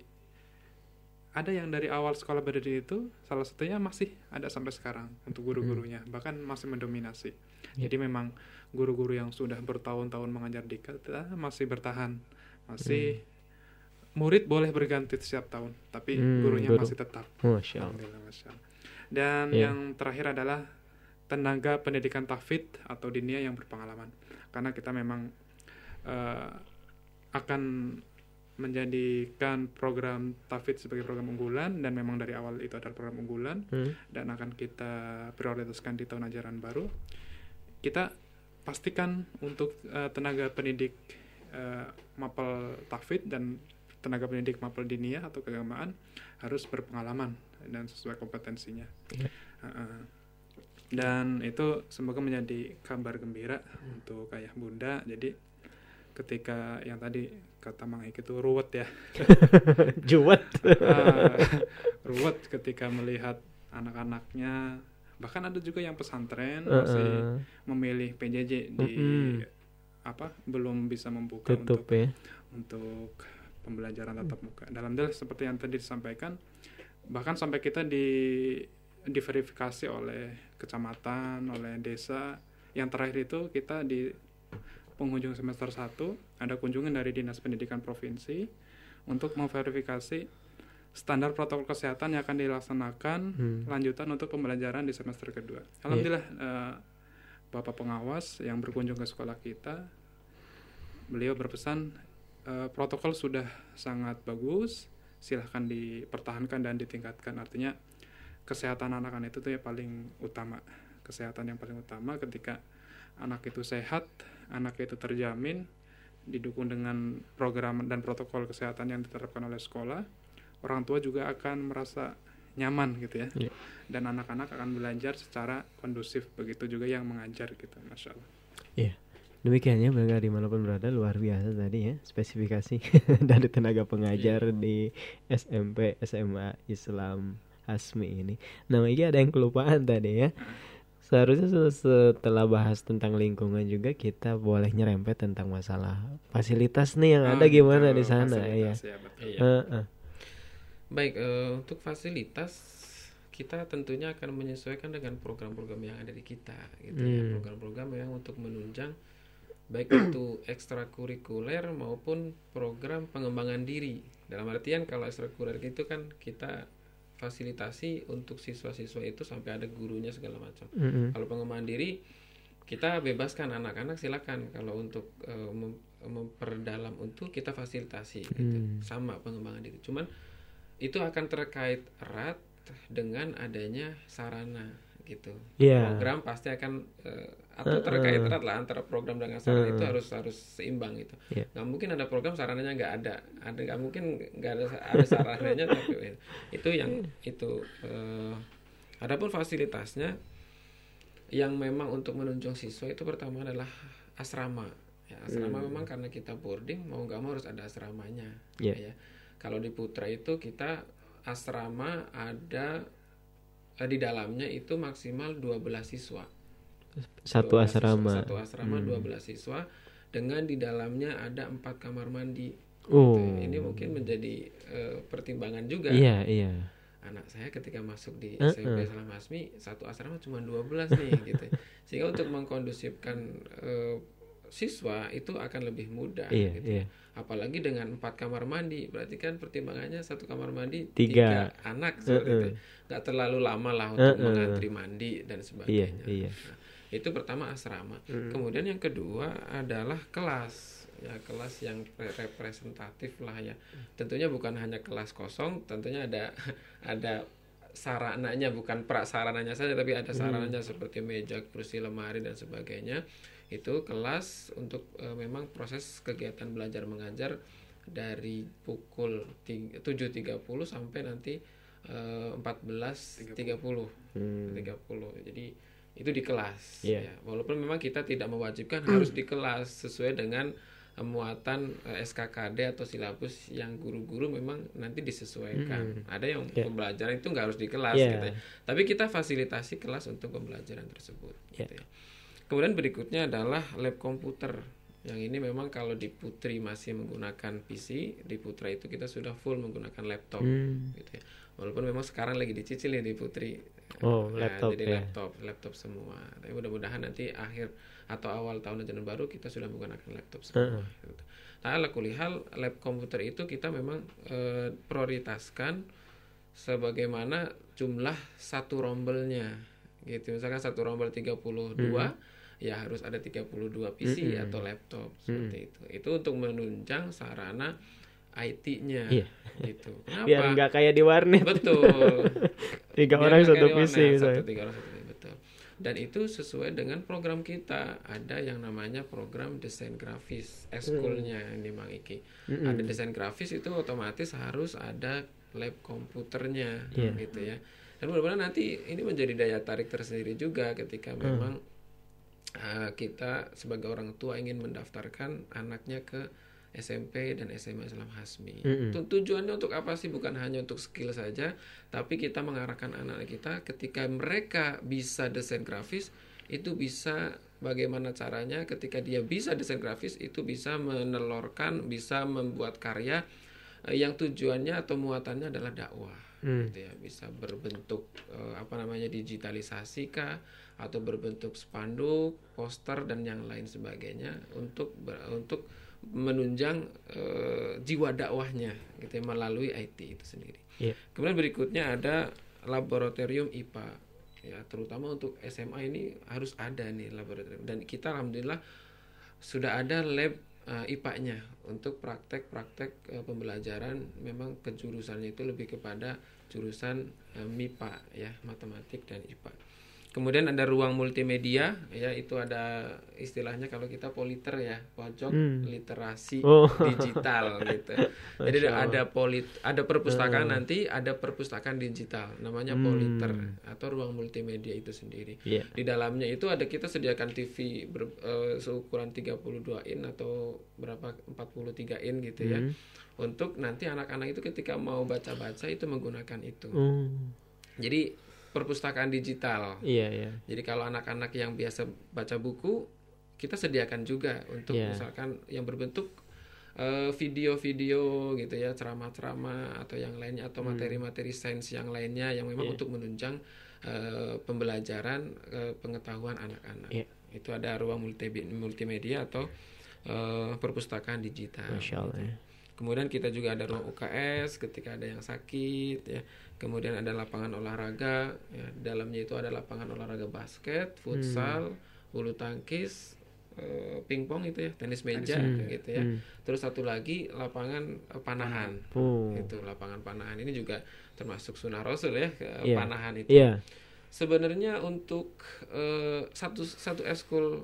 ada yang dari awal sekolah berdiri itu salah satunya masih ada sampai sekarang untuk guru-gurunya bahkan masih mendominasi Ya. jadi memang guru-guru yang sudah bertahun-tahun mengajar di kita masih bertahan masih murid boleh berganti setiap tahun tapi Hmm, gurunya guru. masih tetap Masya Allah. Alhamdulillah, Masya Allah. Dan Ya. yang terakhir adalah tenaga pendidikan tahfidz atau dinia yang berpengalaman karena kita memang eh, akan menjadikan program tahfidz sebagai program unggulan dan memang dari awal itu adalah program unggulan Hmm. dan akan kita prioritaskan di tahun ajaran baru kita pastikan untuk eh, tenaga pendidik eh, mapel tahfidz dan tenaga pendidik mapel dinia atau keagamaan harus berpengalaman dan sesuai kompetensinya Iya. Heeh. dan itu semoga menjadi kabar gembira untuk ayah bunda jadi ketika yang tadi kata Mang Eki itu ruwet ya (laughs) Juwet. Ah, ruwet ketika melihat anak-anaknya bahkan ada juga yang pesantren masih Heeh. memilih PJJ di Mm-mm. apa belum bisa membuka Tutup untuk ya. untuk pembelajaran tatap muka. Dalam hal seperti yang tadi disampaikan, bahkan sampai kita di diverifikasi oleh kecamatan, oleh desa. Yang terakhir itu kita di penghujung semester 1 ada kunjungan dari Dinas Pendidikan Provinsi untuk memverifikasi standar protokol kesehatan yang akan dilaksanakan Hmm. lanjutan untuk pembelajaran di semester kedua. Alhamdulillah eh, Bapak pengawas yang berkunjung ke sekolah kita beliau berpesan eh, protokol sudah sangat bagus, silahkan dipertahankan dan ditingkatkan. Artinya kesehatan anak-anak itu tuh ya paling utama, kesehatan yang paling utama ketika anak itu sehat, anak itu terjamin, didukung dengan program dan protokol kesehatan yang diterapkan oleh sekolah, orang tua juga akan merasa nyaman gitu ya Iya. dan anak-anak akan belajar secara kondusif begitu juga yang mengajar gitu masya Allah Iya. Demikiannya Bangga di mana pun berada luar biasa tadi ya spesifikasi (laughs) dari tenaga pengajar di SMP SMA Islam Hasmi ini. Nah ini ada yang kelupaan tadi ya. Seharusnya se- setelah bahas tentang lingkungan juga kita boleh nyerempet tentang masalah fasilitas nih yang ada gimana betul, di sana ya. ya, betul. Iya. Heeh. Baik, eh, untuk fasilitas kita tentunya akan menyesuaikan dengan program-program yang ada di kita gitu ya. Hmm. Program-program yang untuk menunjang baik itu ekstrakurikuler maupun program pengembangan diri. Dalam artian kalau ekstrakurikuler itu kan kita fasilitasi untuk siswa-siswa itu sampai ada gurunya segala macam. Mm-mm. Kalau pengembangan diri kita bebaskan anak-anak silakan kalau untuk eh, mem- memperdalam untuk kita fasilitasi gitu. Hmm. sama pengembangan diri. Cuman itu akan terkait erat dengan adanya sarana gitu. Iya. Program pasti akan eh, atau terkait erat lah antara program dengan sarana itu harus harus seimbang gitu. Iya. Nggak mungkin ada program sarananya nggak ada, ada nggak mungkin nggak ada ada sarananya tapi (laughs) itu yang itu. eh, adapun fasilitasnya yang memang untuk menunjang siswa itu pertama adalah asrama. Ya, asrama Hmm. memang karena kita boarding mau nggak mau harus ada asramanya. Iya. Ya. Kalau di Putra itu kita asrama ada eh, di dalamnya itu maksimal 12 siswa. Satu 12 siswa, asrama. Satu asrama Hmm. 12 siswa dengan di dalamnya ada empat kamar mandi. Oh. Gitu. Ini mungkin menjadi eh, pertimbangan juga. Iya, iya. Anak saya ketika masuk di. SMP Islam Hasmi satu asrama cuma 12 nih (laughs) gitu. Sehingga untuk mengkondusifkan eh, siswa itu akan lebih mudah Iya, gitu. iya. Apalagi dengan empat kamar mandi, berarti kan pertimbangannya satu kamar mandi Tiga. anak seperti Uh-uh. itu. Nggak terlalu lama lah untuk Uh-uh. mengantri mandi dan sebagainya. Iya, iya. Nah, itu pertama asrama. Mm. Kemudian yang kedua adalah kelas. Ya, kelas yang re- representatif lah ya. Tentunya bukan hanya kelas kosong, tentunya ada (laughs) ada sarananya bukan prasarananya saja tapi ada Hmm. sarananya seperti meja, kursi, lemari dan sebagainya. Itu kelas untuk eh, memang proses kegiatan belajar mengajar dari pukul ting- 7.30 sampai nanti eh, 14.30. Hmm. 30. Jadi itu di kelas Iya. ya. Walaupun memang kita tidak mewajibkan harus di kelas sesuai dengan eh, muatan eh, SKKD atau silabus yang guru-guru memang nanti disesuaikan. Hmm. Ada yang Iya. pembelajaran itu nggak harus di kelas Iya. gitu ya. Tapi kita fasilitasi kelas untuk pembelajaran tersebut Iya. gitu ya. Kemudian berikutnya adalah lab komputer. Yang ini memang kalau di Putri masih menggunakan PC, di Putra itu kita sudah full menggunakan laptop Hmm. gitu ya. Walaupun memang sekarang lagi dicicil ya di Putri. Oh, Nah, laptop jadi ya. laptop, laptop semua. Tapi mudah-mudahan nanti akhir atau awal tahun ajaran baru kita sudah menggunakan laptop semua. Heeh. gitu. Nah, ala kulihal lab komputer itu kita memang eh, prioritaskan sebagaimana jumlah satu rombelnya gitu. Misalkan satu rombel 32 Hmm. Ya harus ada 32 PC Mm-mm. atau laptop seperti itu. Itu untuk menunjang sarana IT-nya Iya. gitu. (laughs) Kenapa? Biar nggak kayak di warnet. Betul. (laughs) Tiga Biar orang satu PC misalnya. Satu tiga orang satu betul. Dan itu sesuai dengan program kita. Ada yang namanya program desain grafis, eskulnya ini Bang Iki. Mm-mm. Ada desain grafis itu otomatis harus ada lab komputernya Iya. gitu ya. Dan mudah-mudahan nanti ini menjadi daya tarik tersendiri juga ketika Hmm. memang uh, kita sebagai orang tua ingin mendaftarkan anaknya ke SMP dan SMA Islam Hasmi. Mm-mm. Tu- Tujuannya untuk apa sih? Bukan hanya untuk skill saja, tapi kita mengarahkan anak kita ketika mereka bisa desain grafis, itu bisa bagaimana caranya ketika dia bisa desain grafis itu bisa menelorkan, bisa membuat karya eh, yang tujuannya atau muatannya adalah dakwah. Hmm. Gitu ya, bisa berbentuk eh, apa namanya digitalisasi kah atau berbentuk spanduk, poster dan yang lain sebagainya untuk ber- untuk menunjang eh, jiwa dakwahnya gitu ya, melalui IT itu sendiri. Iya. Kemudian berikutnya ada laboratorium IPA. Ya, terutama untuk SMA ini harus ada nih laboratorium dan kita alhamdulillah sudah ada lab eh, IPA-nya untuk praktek-praktek eh, pembelajaran memang kejurusannya itu lebih kepada jurusan eh, MIPA ya, matematik dan IPA. Kemudian ada ruang multimedia, ya itu ada istilahnya kalau kita politer ya, pojok Hmm. literasi Oh. (laughs) digital gitu. Jadi ada polit, ada perpustakaan Hmm. nanti, ada perpustakaan digital, namanya Hmm. politer atau ruang multimedia itu sendiri. Iya. Di dalamnya itu ada kita sediakan TV ber, eh, seukuran 32 in atau berapa 43 in gitu ya. Hmm. Untuk nanti anak-anak itu ketika mau baca-baca itu menggunakan itu. Hmm. Jadi perpustakaan digital. Iya, iya. Jadi kalau anak-anak yang biasa baca buku, kita sediakan juga untuk Iya. misalkan yang berbentuk eh, video-video gitu ya, ceramah-ceramah atau yang lainnya atau Hmm. materi-materi sains yang lainnya yang memang Iya. untuk menunjang eh, pembelajaran eh, pengetahuan anak-anak. Iya. Itu ada ruang multi multimedia atau eh, perpustakaan digital. Masya Allah, gitu. ya. Kemudian kita juga ada ruang UKS ketika ada yang sakit ya. Kemudian ada lapangan olahraga ya. Dalamnya itu ada lapangan olahraga basket, futsal, bulu tangkis, eh, pingpong itu ya, tenis meja Hmm. gitu ya. Hmm. Terus satu lagi lapangan eh, panahan. Oh. Itu lapangan panahan ini juga termasuk sunnah Rasul ya, ke- Iya. panahan itu. Iya. Sebenarnya untuk eh, satu satu eskul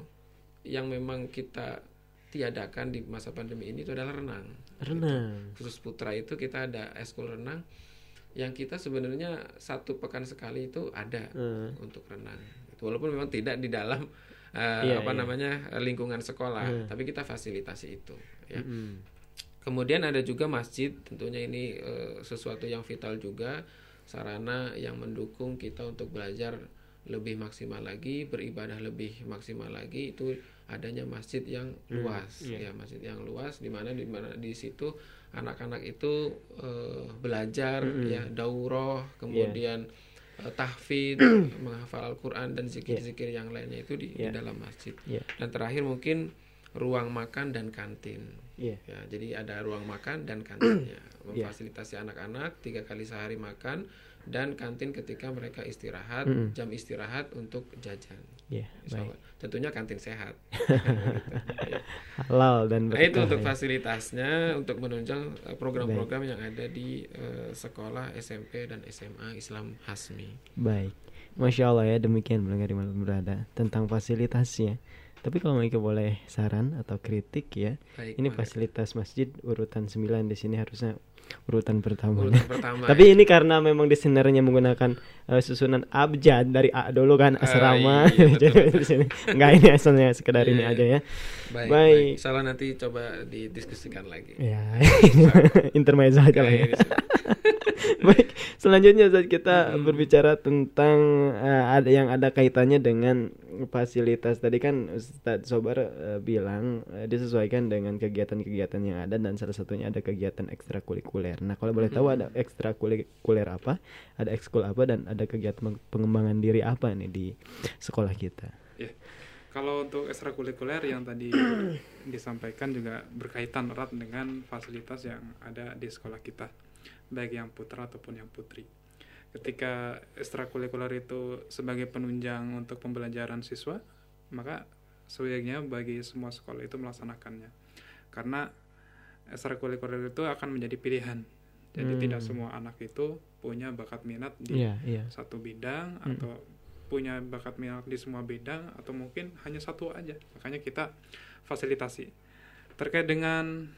yang memang kita tiadakan di masa pandemi ini itu adalah renang. Renang. Gitu. Khusus putra itu kita ada eskul renang yang kita sebenarnya satu pekan sekali itu ada Hmm. untuk renang. Walaupun memang tidak di dalam eh, Iya, apa iya. namanya lingkungan sekolah, Hmm. tapi kita fasilitasi itu. Ya. Mm-mm. Kemudian ada juga masjid, tentunya ini eh, sesuatu yang vital juga, sarana yang mendukung kita untuk belajar lebih maksimal lagi, beribadah lebih maksimal lagi itu adanya masjid yang Hmm, luas, iya. ya masjid yang luas di mana di mana di situ anak-anak itu eh, belajar Mm-mm. ya daurah, kemudian eh, tahfidz, (clears throat) menghafal Al-Qur'an dan zikir-zikir yang lainnya itu di, di Iya. dalam masjid. Iya. Dan terakhir mungkin ruang makan dan kantin. Iya. Ya, jadi ada ruang makan dan kantinnya, Iya. memfasilitasi anak-anak tiga kali sehari makan dan kantin ketika mereka istirahat, Mm-mm. jam istirahat untuk jajan. Iya, Insya baik. Tentunya kantin sehat. Gitu, (laughs) ya. Halal dan Nah, itu untuk ya. fasilitasnya untuk menunjang eh, program-program yang ada di eh, sekolah SMP dan SMA Islam Hasmi. Baik. Masya Allah ya demikian mendengar di malam berada tentang fasilitasnya. Tapi kalau Maika boleh saran atau kritik ya, Baik, ini fasilitas masjid urutan 9 di sini harusnya urutan pertama. Urutan (laughs) pertama, Tapi ya. ini karena memang desainерnya menggunakan eh, susunan abjad dari A dulu kan asrama. iya, betul, (laughs) Jadi betul. di sini enggak ini asalnya sekedar ini Iya, aja ya. Baik, Baik. baik. Salah nanti coba didiskusikan lagi. Ya, (laughs) intermezzo aja lah ya. Baik, selanjutnya Ustaz kita berbicara tentang eh, ada yang ada kaitannya dengan fasilitas. Tadi kan Ustaz Sobar eh, bilang eh, disesuaikan dengan kegiatan-kegiatan yang ada dan salah satunya ada kegiatan ekstrakurikuler. Nah, kalau boleh tahu ada ekstrakurikuler apa, ada ekskul apa dan ada kegiatan pengembangan diri apa nih di sekolah kita? Ya, kalau untuk ekstrakurikuler yang tadi (clears throat) disampaikan juga berkaitan erat dengan fasilitas yang ada di sekolah kita, baik yang putra ataupun yang putri. Ketika ekstrakurikuler itu sebagai penunjang untuk pembelajaran siswa, maka sebaiknya bagi semua sekolah itu melaksanakannya. Karena ekstrakurikuler itu akan menjadi pilihan. Jadi Hmm. tidak semua anak itu punya bakat minat di Iya, iya. satu bidang Mm. atau punya bakat minat di semua bidang atau mungkin hanya satu aja makanya kita fasilitasi terkait dengan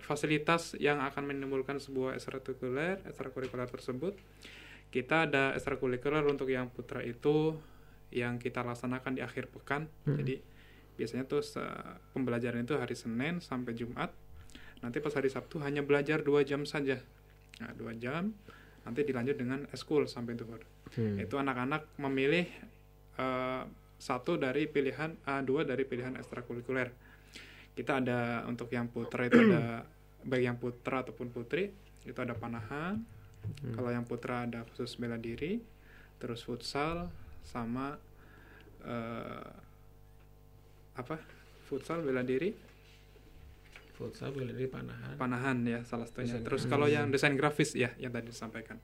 fasilitas yang akan menimbulkan sebuah ekstrakurikuler ekstrakurikuler tersebut kita ada ekstrakurikuler untuk yang putra itu yang kita laksanakan di akhir pekan Mm. jadi biasanya tuh pembelajaran itu hari Senin sampai Jumat nanti pas hari Sabtu hanya belajar dua jam saja. Nah dua jam nanti dilanjut dengan eskul sampai duhur. Hmm. itu anak-anak memilih eh, satu dari pilihan a dua dari pilihan ekstrakurikuler. Kita ada untuk yang putra itu ada (clears throat) baik yang putra ataupun putri itu ada panahan. Hmm. kalau yang putra ada khusus bela diri terus futsal sama eh, apa? Futsal bela diri Futsal dari panahan. panahan ya salah satunya. Desain Terus grafis. kalau yang desain grafis ya yang tadi disampaikan.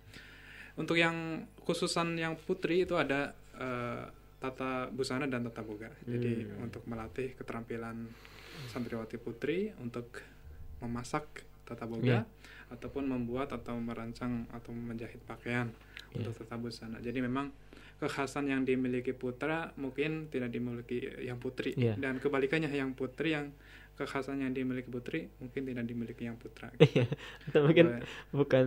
Untuk yang khususan yang putri itu ada eh, tata busana dan tata boga. Jadi Hmm. untuk melatih keterampilan santriwati putri untuk memasak tata boga Iya. ataupun membuat atau merancang atau menjahit pakaian untuk tetap busana. Jadi memang kekhasan yang dimiliki putra mungkin tidak dimiliki yang putri Iya. dan kebalikannya yang putri yang kekhasan yang dimiliki putri mungkin tidak dimiliki yang putra. (laughs) Iya. Atau mungkin Boleh. bukan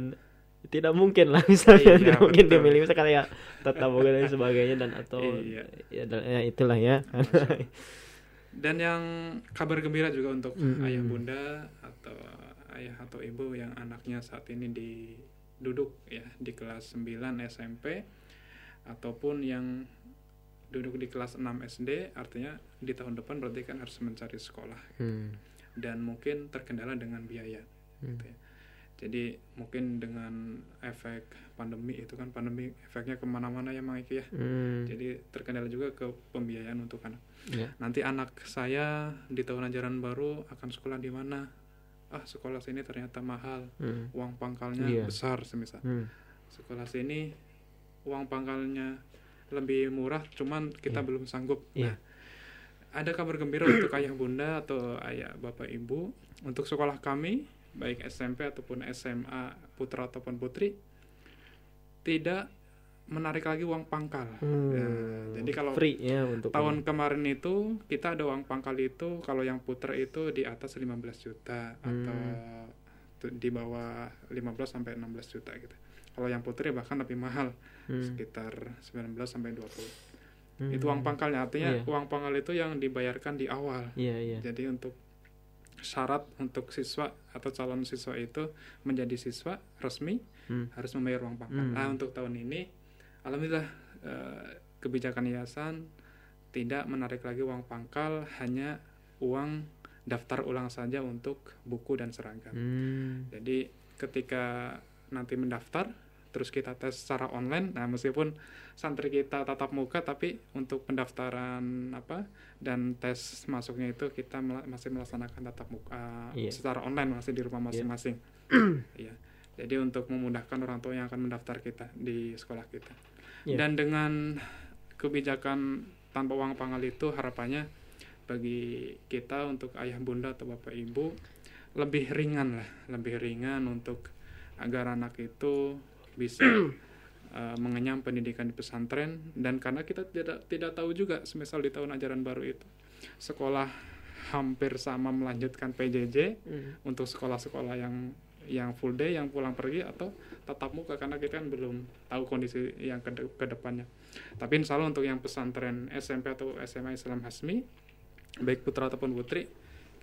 tidak mungkin lah (laughs) misalnya Iya, tidak mungkin betul. dimiliki misalnya kayak tetap muka dan sebagainya dan atau Iya. ya, dan- ya itulah ya. Dan yang kabar gembira juga untuk Mm-mm. ayah bunda atau ayah atau ibu yang anaknya saat ini di duduk ya di kelas 9 SMP ataupun yang duduk di kelas 6 SD artinya di tahun depan berarti kan harus mencari sekolah Hmm. dan mungkin terkendala dengan biaya Hmm. gitu ya. Jadi mungkin dengan efek pandemi itu kan pandemi efeknya ke mana-mana ya Mang Iki ya. Hmm. Jadi terkendala juga ke pembiayaan untuk anak. Ya. Nanti anak saya di tahun ajaran baru akan sekolah di mana? Ah sekolah sini ternyata mahal, Hmm. uang pangkalnya Iya. besar semisal. Hmm. Sekolah sini uang pangkalnya lebih murah, cuman kita Iya. belum sanggup. Iya. Nah, ada kabar gembira untuk ayah bunda atau ayah bapak ibu untuk sekolah kami baik SMP ataupun SMA putra ataupun putri tidak menarik lagi uang pangkal. Hmm. Ya, jadi kalau Free ya untuk tahun kemarin itu kita ada uang pangkal itu kalau yang putra itu di atas 15 juta atau Hmm. tu- di bawah 15 sampai 16 juta gitu. Kalau yang putri bahkan lebih mahal Hmm. sekitar 19 sampai 20. Hmm. Itu uang pangkalnya artinya Iya. uang pangkal itu yang dibayarkan di awal. Iya, iya. Jadi untuk syarat untuk siswa atau calon siswa itu menjadi siswa resmi Hmm. harus membayar uang pangkal. Hmm. Nah, untuk tahun ini alhamdulillah eh, kebijakan yayasan tidak menarik lagi uang pangkal, hanya uang daftar ulang saja untuk buku dan seragam. Hmm. Jadi ketika nanti mendaftar terus kita tes secara online, nah meskipun santri kita tatap muka tapi untuk pendaftaran apa dan tes masuknya itu kita mela- masih melaksanakan tatap muka Iya. secara online masih di rumah masing-masing. (clears throat) Iya. Jadi untuk memudahkan orang tua yang akan mendaftar kita di sekolah kita. Iya. Dan dengan kebijakan tanpa uang pangkal itu harapannya bagi kita untuk ayah bunda atau bapak ibu lebih ringan lah, lebih ringan untuk agar anak itu bisa uh, (clears throat) mengenyam pendidikan di pesantren dan karena kita tidak tidak tahu juga semisal di tahun ajaran baru itu sekolah hampir sama melanjutkan PJJ Hmm. untuk sekolah-sekolah yang yang full day yang pulang pergi atau tatap muka karena kita kan belum tahu kondisi yang ke, ke depannya. Tapi insya Allah untuk yang pesantren SMP atau SMA Islam Hasmi baik putra ataupun putri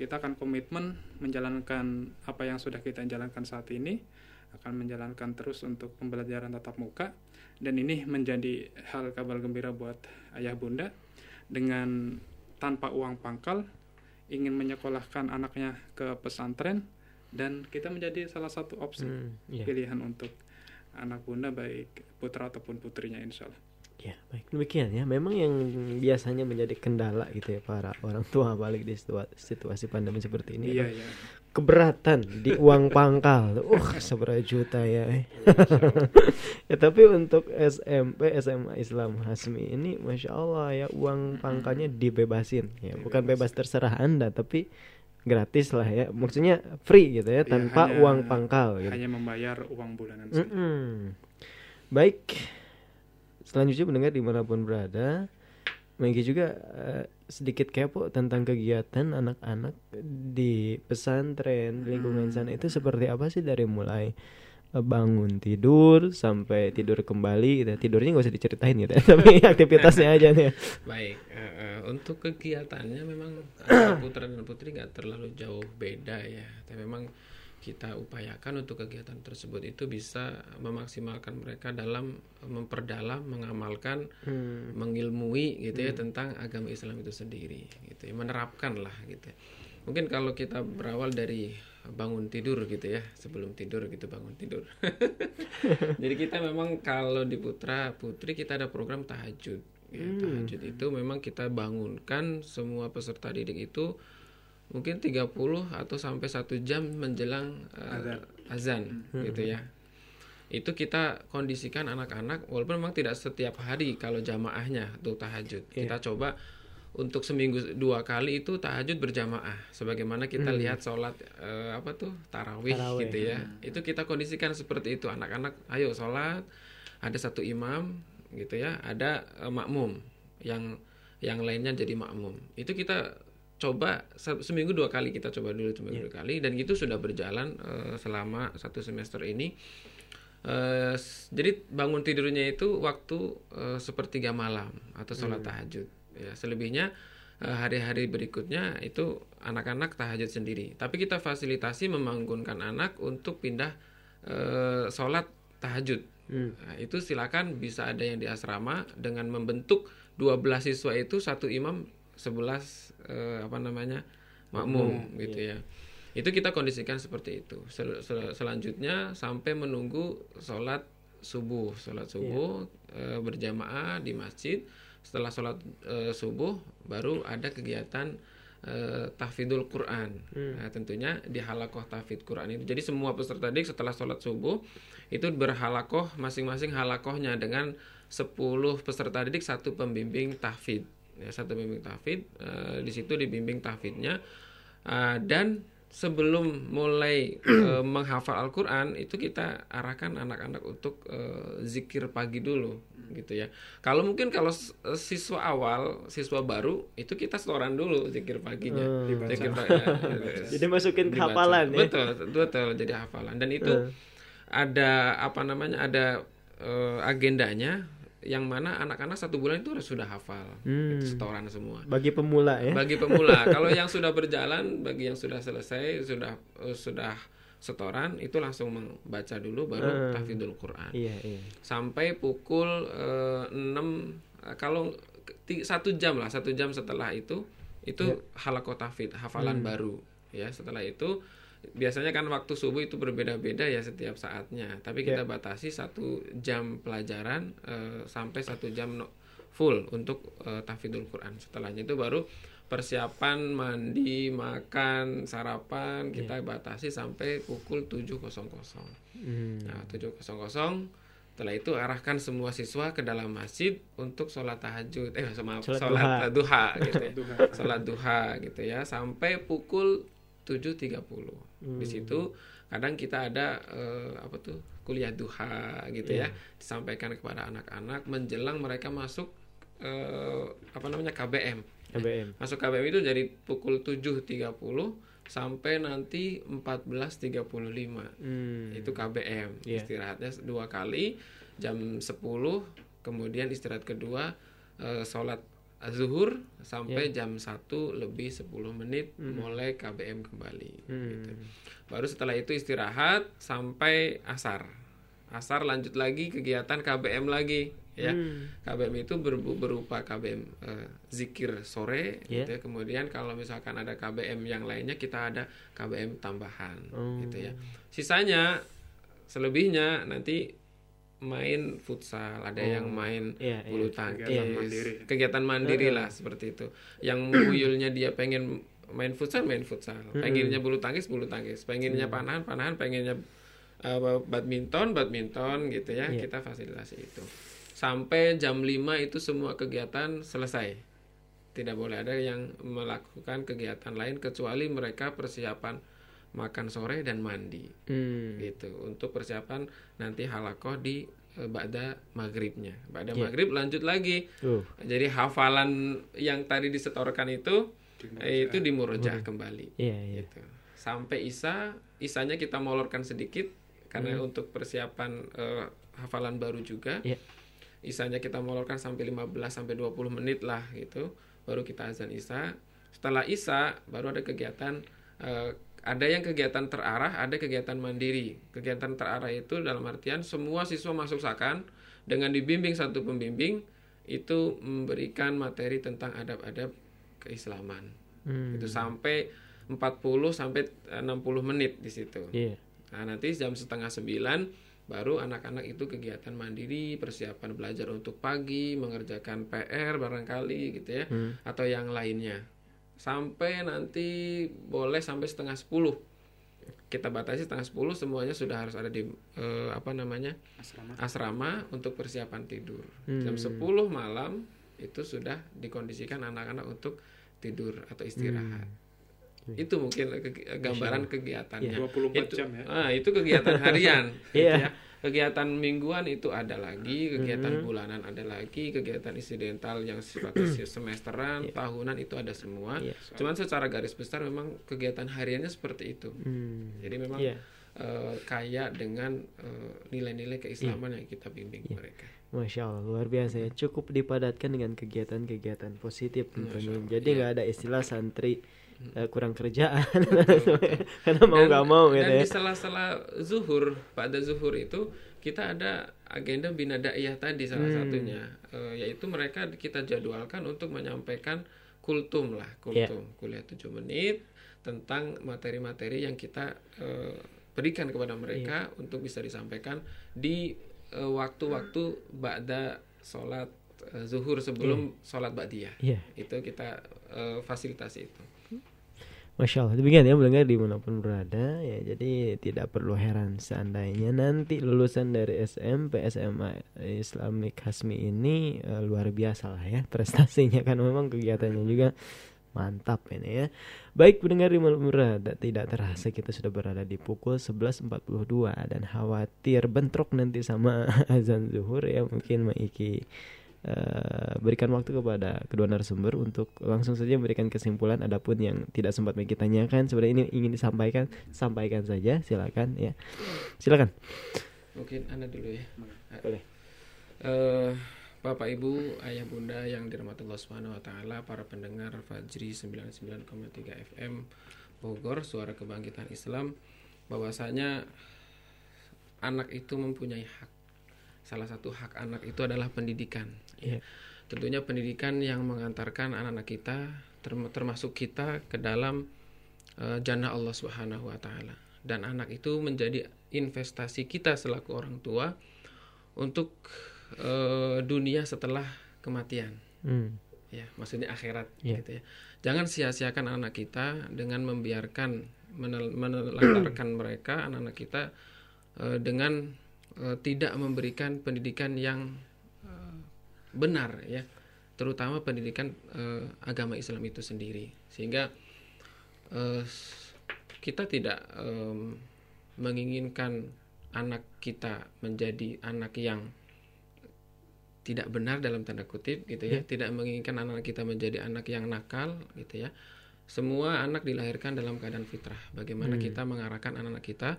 kita akan komitmen menjalankan apa yang sudah kita jalankan saat ini akan menjalankan terus untuk pembelajaran tatap muka dan ini menjadi hal kabar gembira buat ayah bunda dengan tanpa uang pangkal ingin menyekolahkan anaknya ke pesantren dan kita menjadi salah satu opsi Hmm, iya. pilihan untuk anak bunda baik putra ataupun putrinya insya Allah. Ya, baik demikian ya. Memang yang biasanya menjadi kendala gitu ya para orang tua balik di situa- situasi pandemi seperti ini. Iya, iya. Keberatan di uang pangkal. Uh, seberapa juta ya. eh. (laughs) ya tapi untuk SMP SMA Islam Hasmi ini masya Allah ya uang pangkalnya dibebasin ya bukan bebas terserah anda tapi gratis lah ya maksudnya free gitu ya Ya, tanpa hanya- uang pangkal gitu. Hanya membayar uang bulanan saja. Mm-mm. Baik, selanjutnya mendengar di mana pun berada, Maggie juga eh, sedikit kepo tentang kegiatan anak-anak di pesantren lingkungan sana itu seperti apa sih dari mulai eh, bangun tidur sampai tidur kembali gitu. Tidurnya nggak usah diceritain gitu ya, (laughs) tapi aktivitasnya aja nih. (laughs) Baik, eh, eh, untuk kegiatannya memang (coughs) putra dan putri nggak terlalu jauh beda ya. Tapi memang kita upayakan untuk kegiatan tersebut itu bisa memaksimalkan mereka dalam memperdalam, mengamalkan, Hmm. mengilmui gitu ya Hmm. tentang agama Islam itu sendiri, gitu ya, menerapkan lah gitu. ya. Mungkin kalau kita berawal dari bangun tidur gitu ya, sebelum tidur gitu bangun tidur. (laughs) Jadi kita memang kalau di putra putri kita ada program tahajud. Ya, Hmm. tahajud itu memang kita bangunkan semua peserta didik itu mungkin 30 atau sampai satu jam menjelang eh, Azan. Hmm. gitu ya. Itu kita kondisikan anak-anak walaupun memang tidak setiap hari kalau jamaahnya tuh tahajud. Iya. Kita coba untuk seminggu dua kali itu tahajud berjamaah sebagaimana kita Hmm. lihat sholat eh, apa tuh tarawih, Tarawih, gitu ya hmm. itu kita kondisikan seperti itu anak-anak ayo sholat ada satu imam gitu ya ada uh, makmum yang yang lainnya jadi makmum itu kita coba seminggu dua kali kita coba dulu seminggu yeah. dua kali dan itu sudah berjalan uh, selama satu semester ini uh, jadi bangun tidurnya itu waktu uh, sepertiga malam atau sholat hmm. tahajud ya selebihnya hari-hari berikutnya itu anak-anak tahajud sendiri tapi kita fasilitasi membangunkan anak untuk pindah uh, sholat tahajud hmm. nah, itu silakan bisa ada yang di asrama dengan membentuk 12 siswa itu satu imam 11 eh, apa namanya makmum hmm, gitu iya. ya. Itu kita kondisikan seperti itu. Sel sel selanjutnya sampai menunggu sholat subuh. Sholat subuh yeah. eh, berjamaah di masjid. Setelah sholat eh, subuh baru ada kegiatan eh, tahfidul Quran. Hmm. nah, tentunya di halakoh tahfid Quran itu. Jadi semua peserta didik setelah sholat subuh itu berhalakoh masing-masing halakohnya dengan 10 peserta didik satu pembimbing tahfid ya satu bimbing tahfid uh, di situ dibimbing tahfidnya uh, dan sebelum mulai uh, (clears throat) menghafal Al-Qur'an itu kita arahkan anak-anak untuk uh, zikir pagi dulu gitu ya. Kalau mungkin kalau siswa awal, siswa baru itu kita setoran dulu zikir paginya. Hmm. Zikir pagi, (laughs) ya, jadi masukin ke hafalan ya. Betul, betul jadi hafalan dan itu hmm. ada apa namanya? ada uh, agendanya yang mana anak-anak satu bulan itu sudah hafal hmm. gitu, setoran semua bagi pemula ya bagi pemula (laughs) kalau yang sudah berjalan bagi yang sudah selesai sudah uh, sudah setoran itu langsung membaca dulu baru hmm. tahfidzul Quran iya, iya. sampai pukul uh, uh, kalau satu jam lah satu jam setelah itu itu yeah. halakot tahfidz hafalan hmm. baru ya setelah itu biasanya kan waktu subuh itu berbeda-beda ya setiap saatnya tapi kita yeah. batasi satu jam pelajaran uh, sampai satu jam no, full untuk uh, tahfidzul Quran setelahnya itu baru persiapan mandi makan sarapan yeah. kita batasi sampai pukul 7.00 hmm. nah 7.00 setelah itu arahkan semua siswa ke dalam masjid untuk sholat tahajud eh maaf sholat, sholat duha. duha gitu ya sholat duha gitu ya sampai pukul 7.30 hmm. di situ kadang kita ada uh, apa tuh kuliah duha gitu yeah. ya disampaikan kepada anak-anak menjelang mereka masuk uh, apa namanya KBM KBM masuk KBM itu dari pukul 7.30 sampai nanti 14.35 hmm. itu KBM yeah. istirahatnya dua kali jam 10 kemudian istirahat kedua uh, sholat zuhur sampai yeah. jam 1 lebih 10 menit hmm. mulai KBM kembali hmm. gitu. Baru setelah itu istirahat sampai asar. Asar lanjut lagi kegiatan KBM lagi ya. Hmm. KBM itu ber, berupa KBM uh, eh, zikir sore yeah. gitu ya. Kemudian kalau misalkan ada KBM yang lainnya kita ada KBM tambahan hmm. gitu ya. Sisanya selebihnya nanti main futsal, ada oh, yang main iya, iya. bulu iya, tangkis, kegiatan mandiri, kegiatan mandiri lah seperti itu. Yang muyulnya dia pengen main futsal, main futsal. Pengennya bulu tangkis, bulu tangkis. Pengennya hmm. panahan, panahan. Pengennya uh, badminton, badminton gitu ya. Yeah. Kita fasilitasi itu. Sampai jam 5 itu semua kegiatan selesai. Tidak boleh ada yang melakukan kegiatan lain kecuali mereka persiapan makan sore dan mandi hmm. gitu untuk persiapan nanti halakoh di e, ba'da maghribnya ba'da yeah. maghrib lanjut lagi uh. jadi hafalan yang tadi disetorkan itu dimurjah. itu dimurjah uh. kembali yeah, yeah. gitu sampai isa isanya kita molorkan sedikit karena hmm. untuk persiapan uh, hafalan baru juga yeah. isanya kita molorkan sampai 15 sampai 20 menit lah gitu baru kita azan isa setelah isa baru ada kegiatan uh, ada yang kegiatan terarah, ada kegiatan mandiri. Kegiatan terarah itu dalam artian semua siswa masuk sakan dengan dibimbing satu pembimbing itu memberikan materi tentang adab-adab keislaman. Hmm. Itu sampai 40 sampai 60 menit di situ. Yeah. Nah, nanti jam setengah sembilan baru anak-anak itu kegiatan mandiri, persiapan belajar untuk pagi, mengerjakan PR barangkali gitu ya, hmm. atau yang lainnya sampai nanti boleh sampai setengah sepuluh kita batasi setengah sepuluh semuanya sudah harus ada di uh, apa namanya asrama. asrama untuk persiapan tidur hmm. jam sepuluh malam itu sudah dikondisikan anak-anak untuk tidur atau istirahat hmm. itu mungkin ke gambaran kegiatannya yeah. 24 itu, jam ya ah, itu kegiatan harian (laughs) gitu yeah. ya kegiatan mingguan itu ada lagi, kegiatan Mhm. bulanan ada lagi, kegiatan insidental yang sifatnya semesteran, Iya. tahunan itu ada semua. Cuman secara garis besar memang kegiatan hariannya seperti itu. Hmm. Jadi memang Iya. eh, kaya dengan eh, nilai-nilai keislaman yang kita bimbing Iya. mereka. Masya Allah luar biasa ya cukup dipadatkan dengan kegiatan-kegiatan positif tentunya jadi Iya. nggak ada istilah santri eh, kurang kerjaan. (laughs) Karena mau nggak mau gitu dan ya. di sela-sela zuhur pada zuhur itu kita ada agenda bina daiyah tadi salah Hmm. satunya. Eh, yaitu mereka kita jadwalkan untuk menyampaikan kultum lah Iya. kultum. Kuliah 7 menit tentang materi-materi yang kita eh, berikan kepada mereka untuk bisa disampaikan di eh, waktu-waktu ba'da sholat eh, zuhur sebelum sholat ba'diyah. Iya. itu kita eh, fasilitasi itu Masya Allah demikian ya mendengar di mana pun berada ya jadi tidak perlu heran seandainya nanti lulusan dari SMP SMA Islamic Hasmi ini eh, luar biasa lah ya prestasinya (laughs) kan memang kegiatannya juga mantap ini ya. Baik mendengar di mana pun berada tidak terasa kita sudah berada di pukul 11.42 dan khawatir bentrok nanti sama (laughs) azan zuhur ya mungkin Maiki eh, berikan waktu kepada kedua narasumber untuk langsung saja memberikan kesimpulan adapun yang tidak sempat Megi tanyakan sebenarnya ini ingin disampaikan sampaikan saja silakan ya silakan Mungkin Anda dulu ya. Boleh. Eh, Bapak Ibu, Ayah Bunda yang dirahmati Allah Subhanahu wa taala, para pendengar Fajri 99,3 FM Bogor, suara kebangkitan Islam, bahwasanya anak itu mempunyai hak. Salah satu hak anak itu adalah pendidikan. Iya. Tentunya pendidikan yang mengantarkan anak-anak kita term- termasuk kita ke dalam eh, jannah Allah Subhanahu wa taala. Dan anak itu menjadi investasi kita selaku orang tua untuk eh, dunia setelah kematian. Hmm. Ya, maksudnya akhirat Iya. gitu ya. Jangan sia-siakan anak kita dengan membiarkan menel- menelantarkan mereka anak-anak kita eh, dengan eh, tidak memberikan pendidikan yang eh, benar ya, terutama pendidikan eh, agama Islam itu sendiri. Sehingga eh, kita tidak em, menginginkan anak kita menjadi anak yang tidak benar dalam tanda kutip gitu ya, Ya. tidak menginginkan anak kita menjadi anak yang nakal gitu ya. Semua anak dilahirkan dalam keadaan fitrah. Bagaimana Hmm. kita mengarahkan anak-anak kita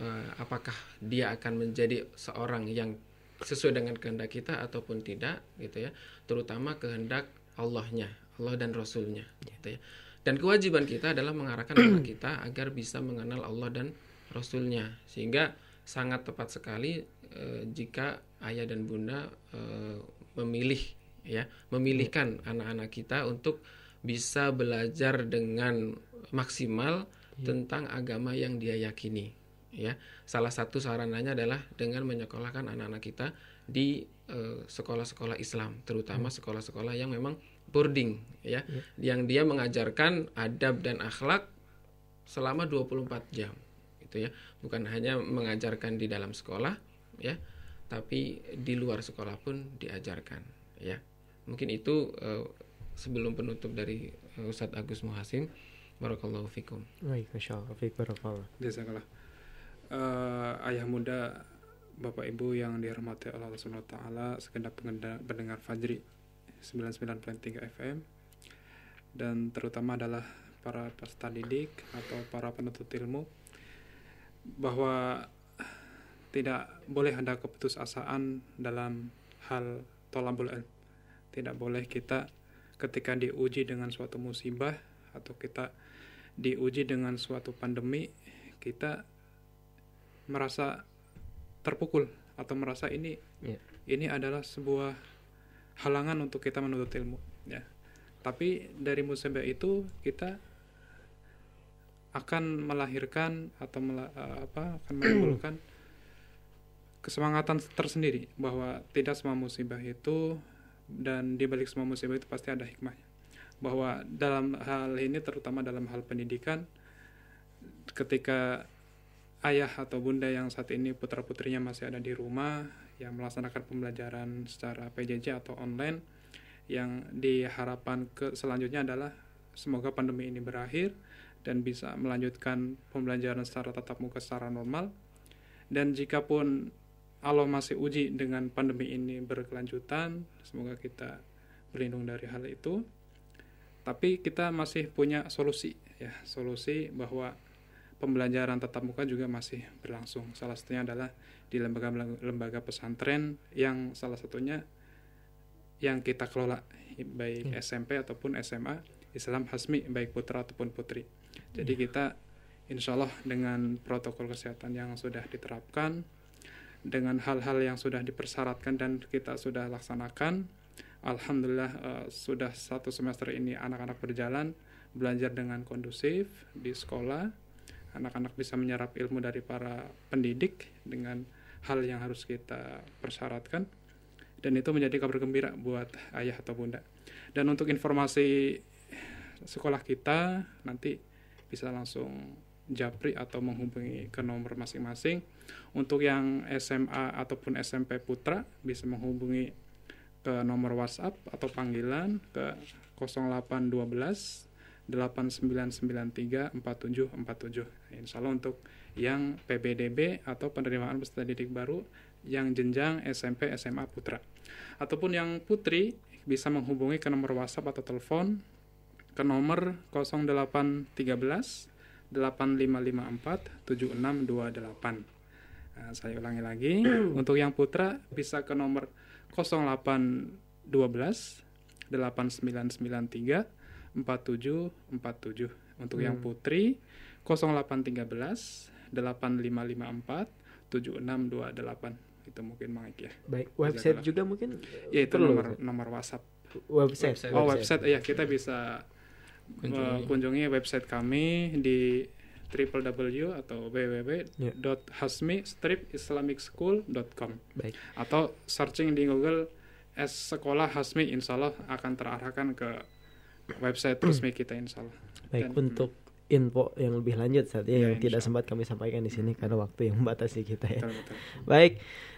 eh, apakah dia akan menjadi seorang yang sesuai dengan kehendak kita ataupun tidak gitu ya. Terutama kehendak Allahnya, Allah dan Rasulnya gitu ya. Dan kewajiban kita adalah mengarahkan anak (clears throat) kita agar bisa mengenal Allah dan Rasulnya sehingga sangat tepat sekali eh, jika ayah dan bunda eh, memilih ya memilihkan anak-anak kita untuk bisa belajar dengan maksimal tentang agama yang dia yakini ya. Salah satu sarananya adalah dengan menyekolahkan anak-anak kita di eh, sekolah-sekolah Islam terutama sekolah-sekolah yang memang boarding ya. Yang dia mengajarkan adab dan akhlak selama 24 jam gitu ya. Bukan hanya mengajarkan di dalam sekolah ya tapi di luar sekolah pun diajarkan ya. Mungkin itu eh, sebelum penutup dari eh, Ustadz Agus Muhasim barakallahu fikum. Baik masya Allah Fik barakallah. Jazakallah. Eh, ayah muda, bapak ibu yang dirahmati oleh Allah Subhanahu wa taala, segenap pendengar Fajri 99.3 FM dan terutama adalah para peserta didik atau para penuntut ilmu bahwa tidak boleh ada keputusasaan dalam hal tolabul ilm. Tidak boleh kita ketika diuji dengan suatu musibah atau kita diuji dengan suatu pandemi kita merasa terpukul atau merasa ini Iya. ini adalah sebuah halangan untuk kita menuntut ilmu ya tapi dari musibah itu kita akan melahirkan atau mela- eh, apa akan (clears throat) menimbulkan kesemangatan tersendiri bahwa tidak semua musibah itu dan di balik semua musibah itu pasti ada hikmahnya. Bahwa dalam hal ini terutama dalam hal pendidikan ketika ayah atau bunda yang saat ini putra putrinya masih ada di rumah yang melaksanakan pembelajaran secara PJJ atau online yang diharapkan ke selanjutnya adalah semoga pandemi ini berakhir dan bisa melanjutkan pembelajaran secara tatap muka secara normal. Dan jika pun Allah masih uji dengan pandemi ini berkelanjutan, semoga kita berlindung dari hal itu. Tapi kita masih punya solusi ya, solusi bahwa pembelajaran tatap muka juga masih berlangsung. Salah satunya adalah di lembaga-lembaga pesantren yang salah satunya yang kita kelola baik hmm. SMP ataupun SMA Islam Hasmi baik putra ataupun putri. Jadi hmm. kita insya Allah dengan protokol kesehatan yang sudah diterapkan, dengan hal-hal yang sudah dipersyaratkan dan kita sudah laksanakan, Alhamdulillah uh, sudah satu semester ini anak-anak berjalan belajar dengan kondusif di sekolah. Anak-anak bisa menyerap ilmu dari para pendidik dengan hal yang harus kita persyaratkan dan itu menjadi kabar gembira buat ayah atau bunda. Dan untuk informasi sekolah kita nanti bisa langsung japri atau menghubungi ke nomor masing-masing. Untuk yang SMA ataupun SMP Putra bisa menghubungi ke nomor WhatsApp atau panggilan ke 0812 8993 4747. Insya Allah untuk yang PBDB atau penerimaan peserta didik baru yang jenjang SMP SMA Putra. Ataupun yang putri bisa menghubungi ke nomor WhatsApp atau telepon ke nomor 0813 8554 7628. Nah, saya ulangi lagi. (clears throat) Untuk yang putra bisa ke nomor 0812 8993 4747. Untuk hmm. yang putri 0813 8554 7628 itu mungkin Mang ya. Baik, website juga mungkin? Ya itu nomor nomor WhatsApp. Website. Oh, website. Ya, kita bisa kunjungi, kunjungi website kami di www atau www.hasmi-islamicschool.com Baik. atau searching di Google S sekolah Hasmi insya Allah akan terarahkan ke website resmi kita insya Allah. Baik Dan, untuk info yang lebih lanjut saat ya, yang tidak sempat kami sampaikan di sini karena waktu yang (laughs) membatasi kita ya. Betul, betul. Baik.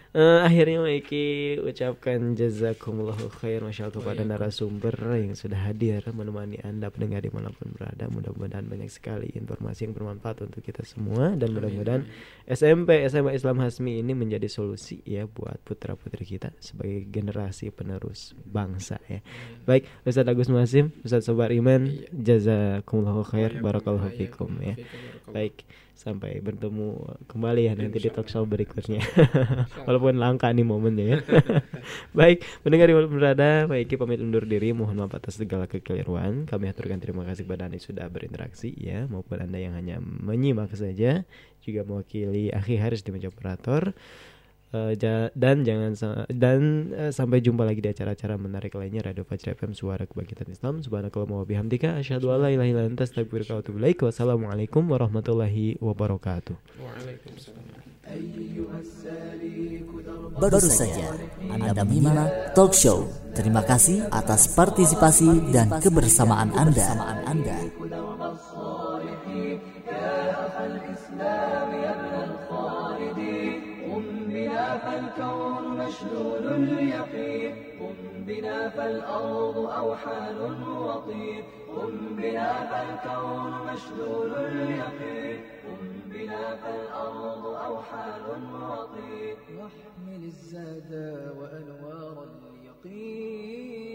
Uh, akhirnya Maiki ucapkan jazakumullahu khair Masya Allah kepada narasumber yang sudah hadir menemani Anda pendengar di mana pun berada. Mudah-mudahan banyak sekali informasi yang bermanfaat untuk kita semua. Dan mudah-mudahan SMP SMA Islam Hasmi ini menjadi solusi ya buat putra-putri kita Sebagai generasi penerus bangsa ya. Baik Ustaz Agus Muasim, Ustaz Sobar Iman iya. Jazakumullahu khair Barakallahu fikum ya. Baik sampai bertemu kembali ya nanti di talk show berikutnya. (laughs) Walaupun langka nih momennya ya. (laughs) Baik mendengar di berada baik pamit undur diri. Mohon maaf atas segala kekeliruan. Kami aturkan terima kasih kepada anda sudah berinteraksi ya maupun anda yang hanya menyimak saja. Juga mewakili akhi Haris di meja operator Uh, ja dan jangan dan uh, sampai jumpa lagi di acara-acara menarik lainnya Radio Fajr FM Suara Kebangkitan Islam. Subhanakallah wa bihamdika asyhadu an la ilaha illa anta astaghfiruka wa atubu ilaik. Wassalamualaikum warahmatullahi wabarakatuh. Baru saja Anda menyimak talk show. Terima kasih atas partisipasi dan kebersamaan Anda. Anda. فالكون مشلول اليقين قم بنا فالأرض أوحال وطين قم بنا فالكون مشلول اليقين قم بنا فالأرض أوحال وطين واحمل الزاد وأنوار اليقين.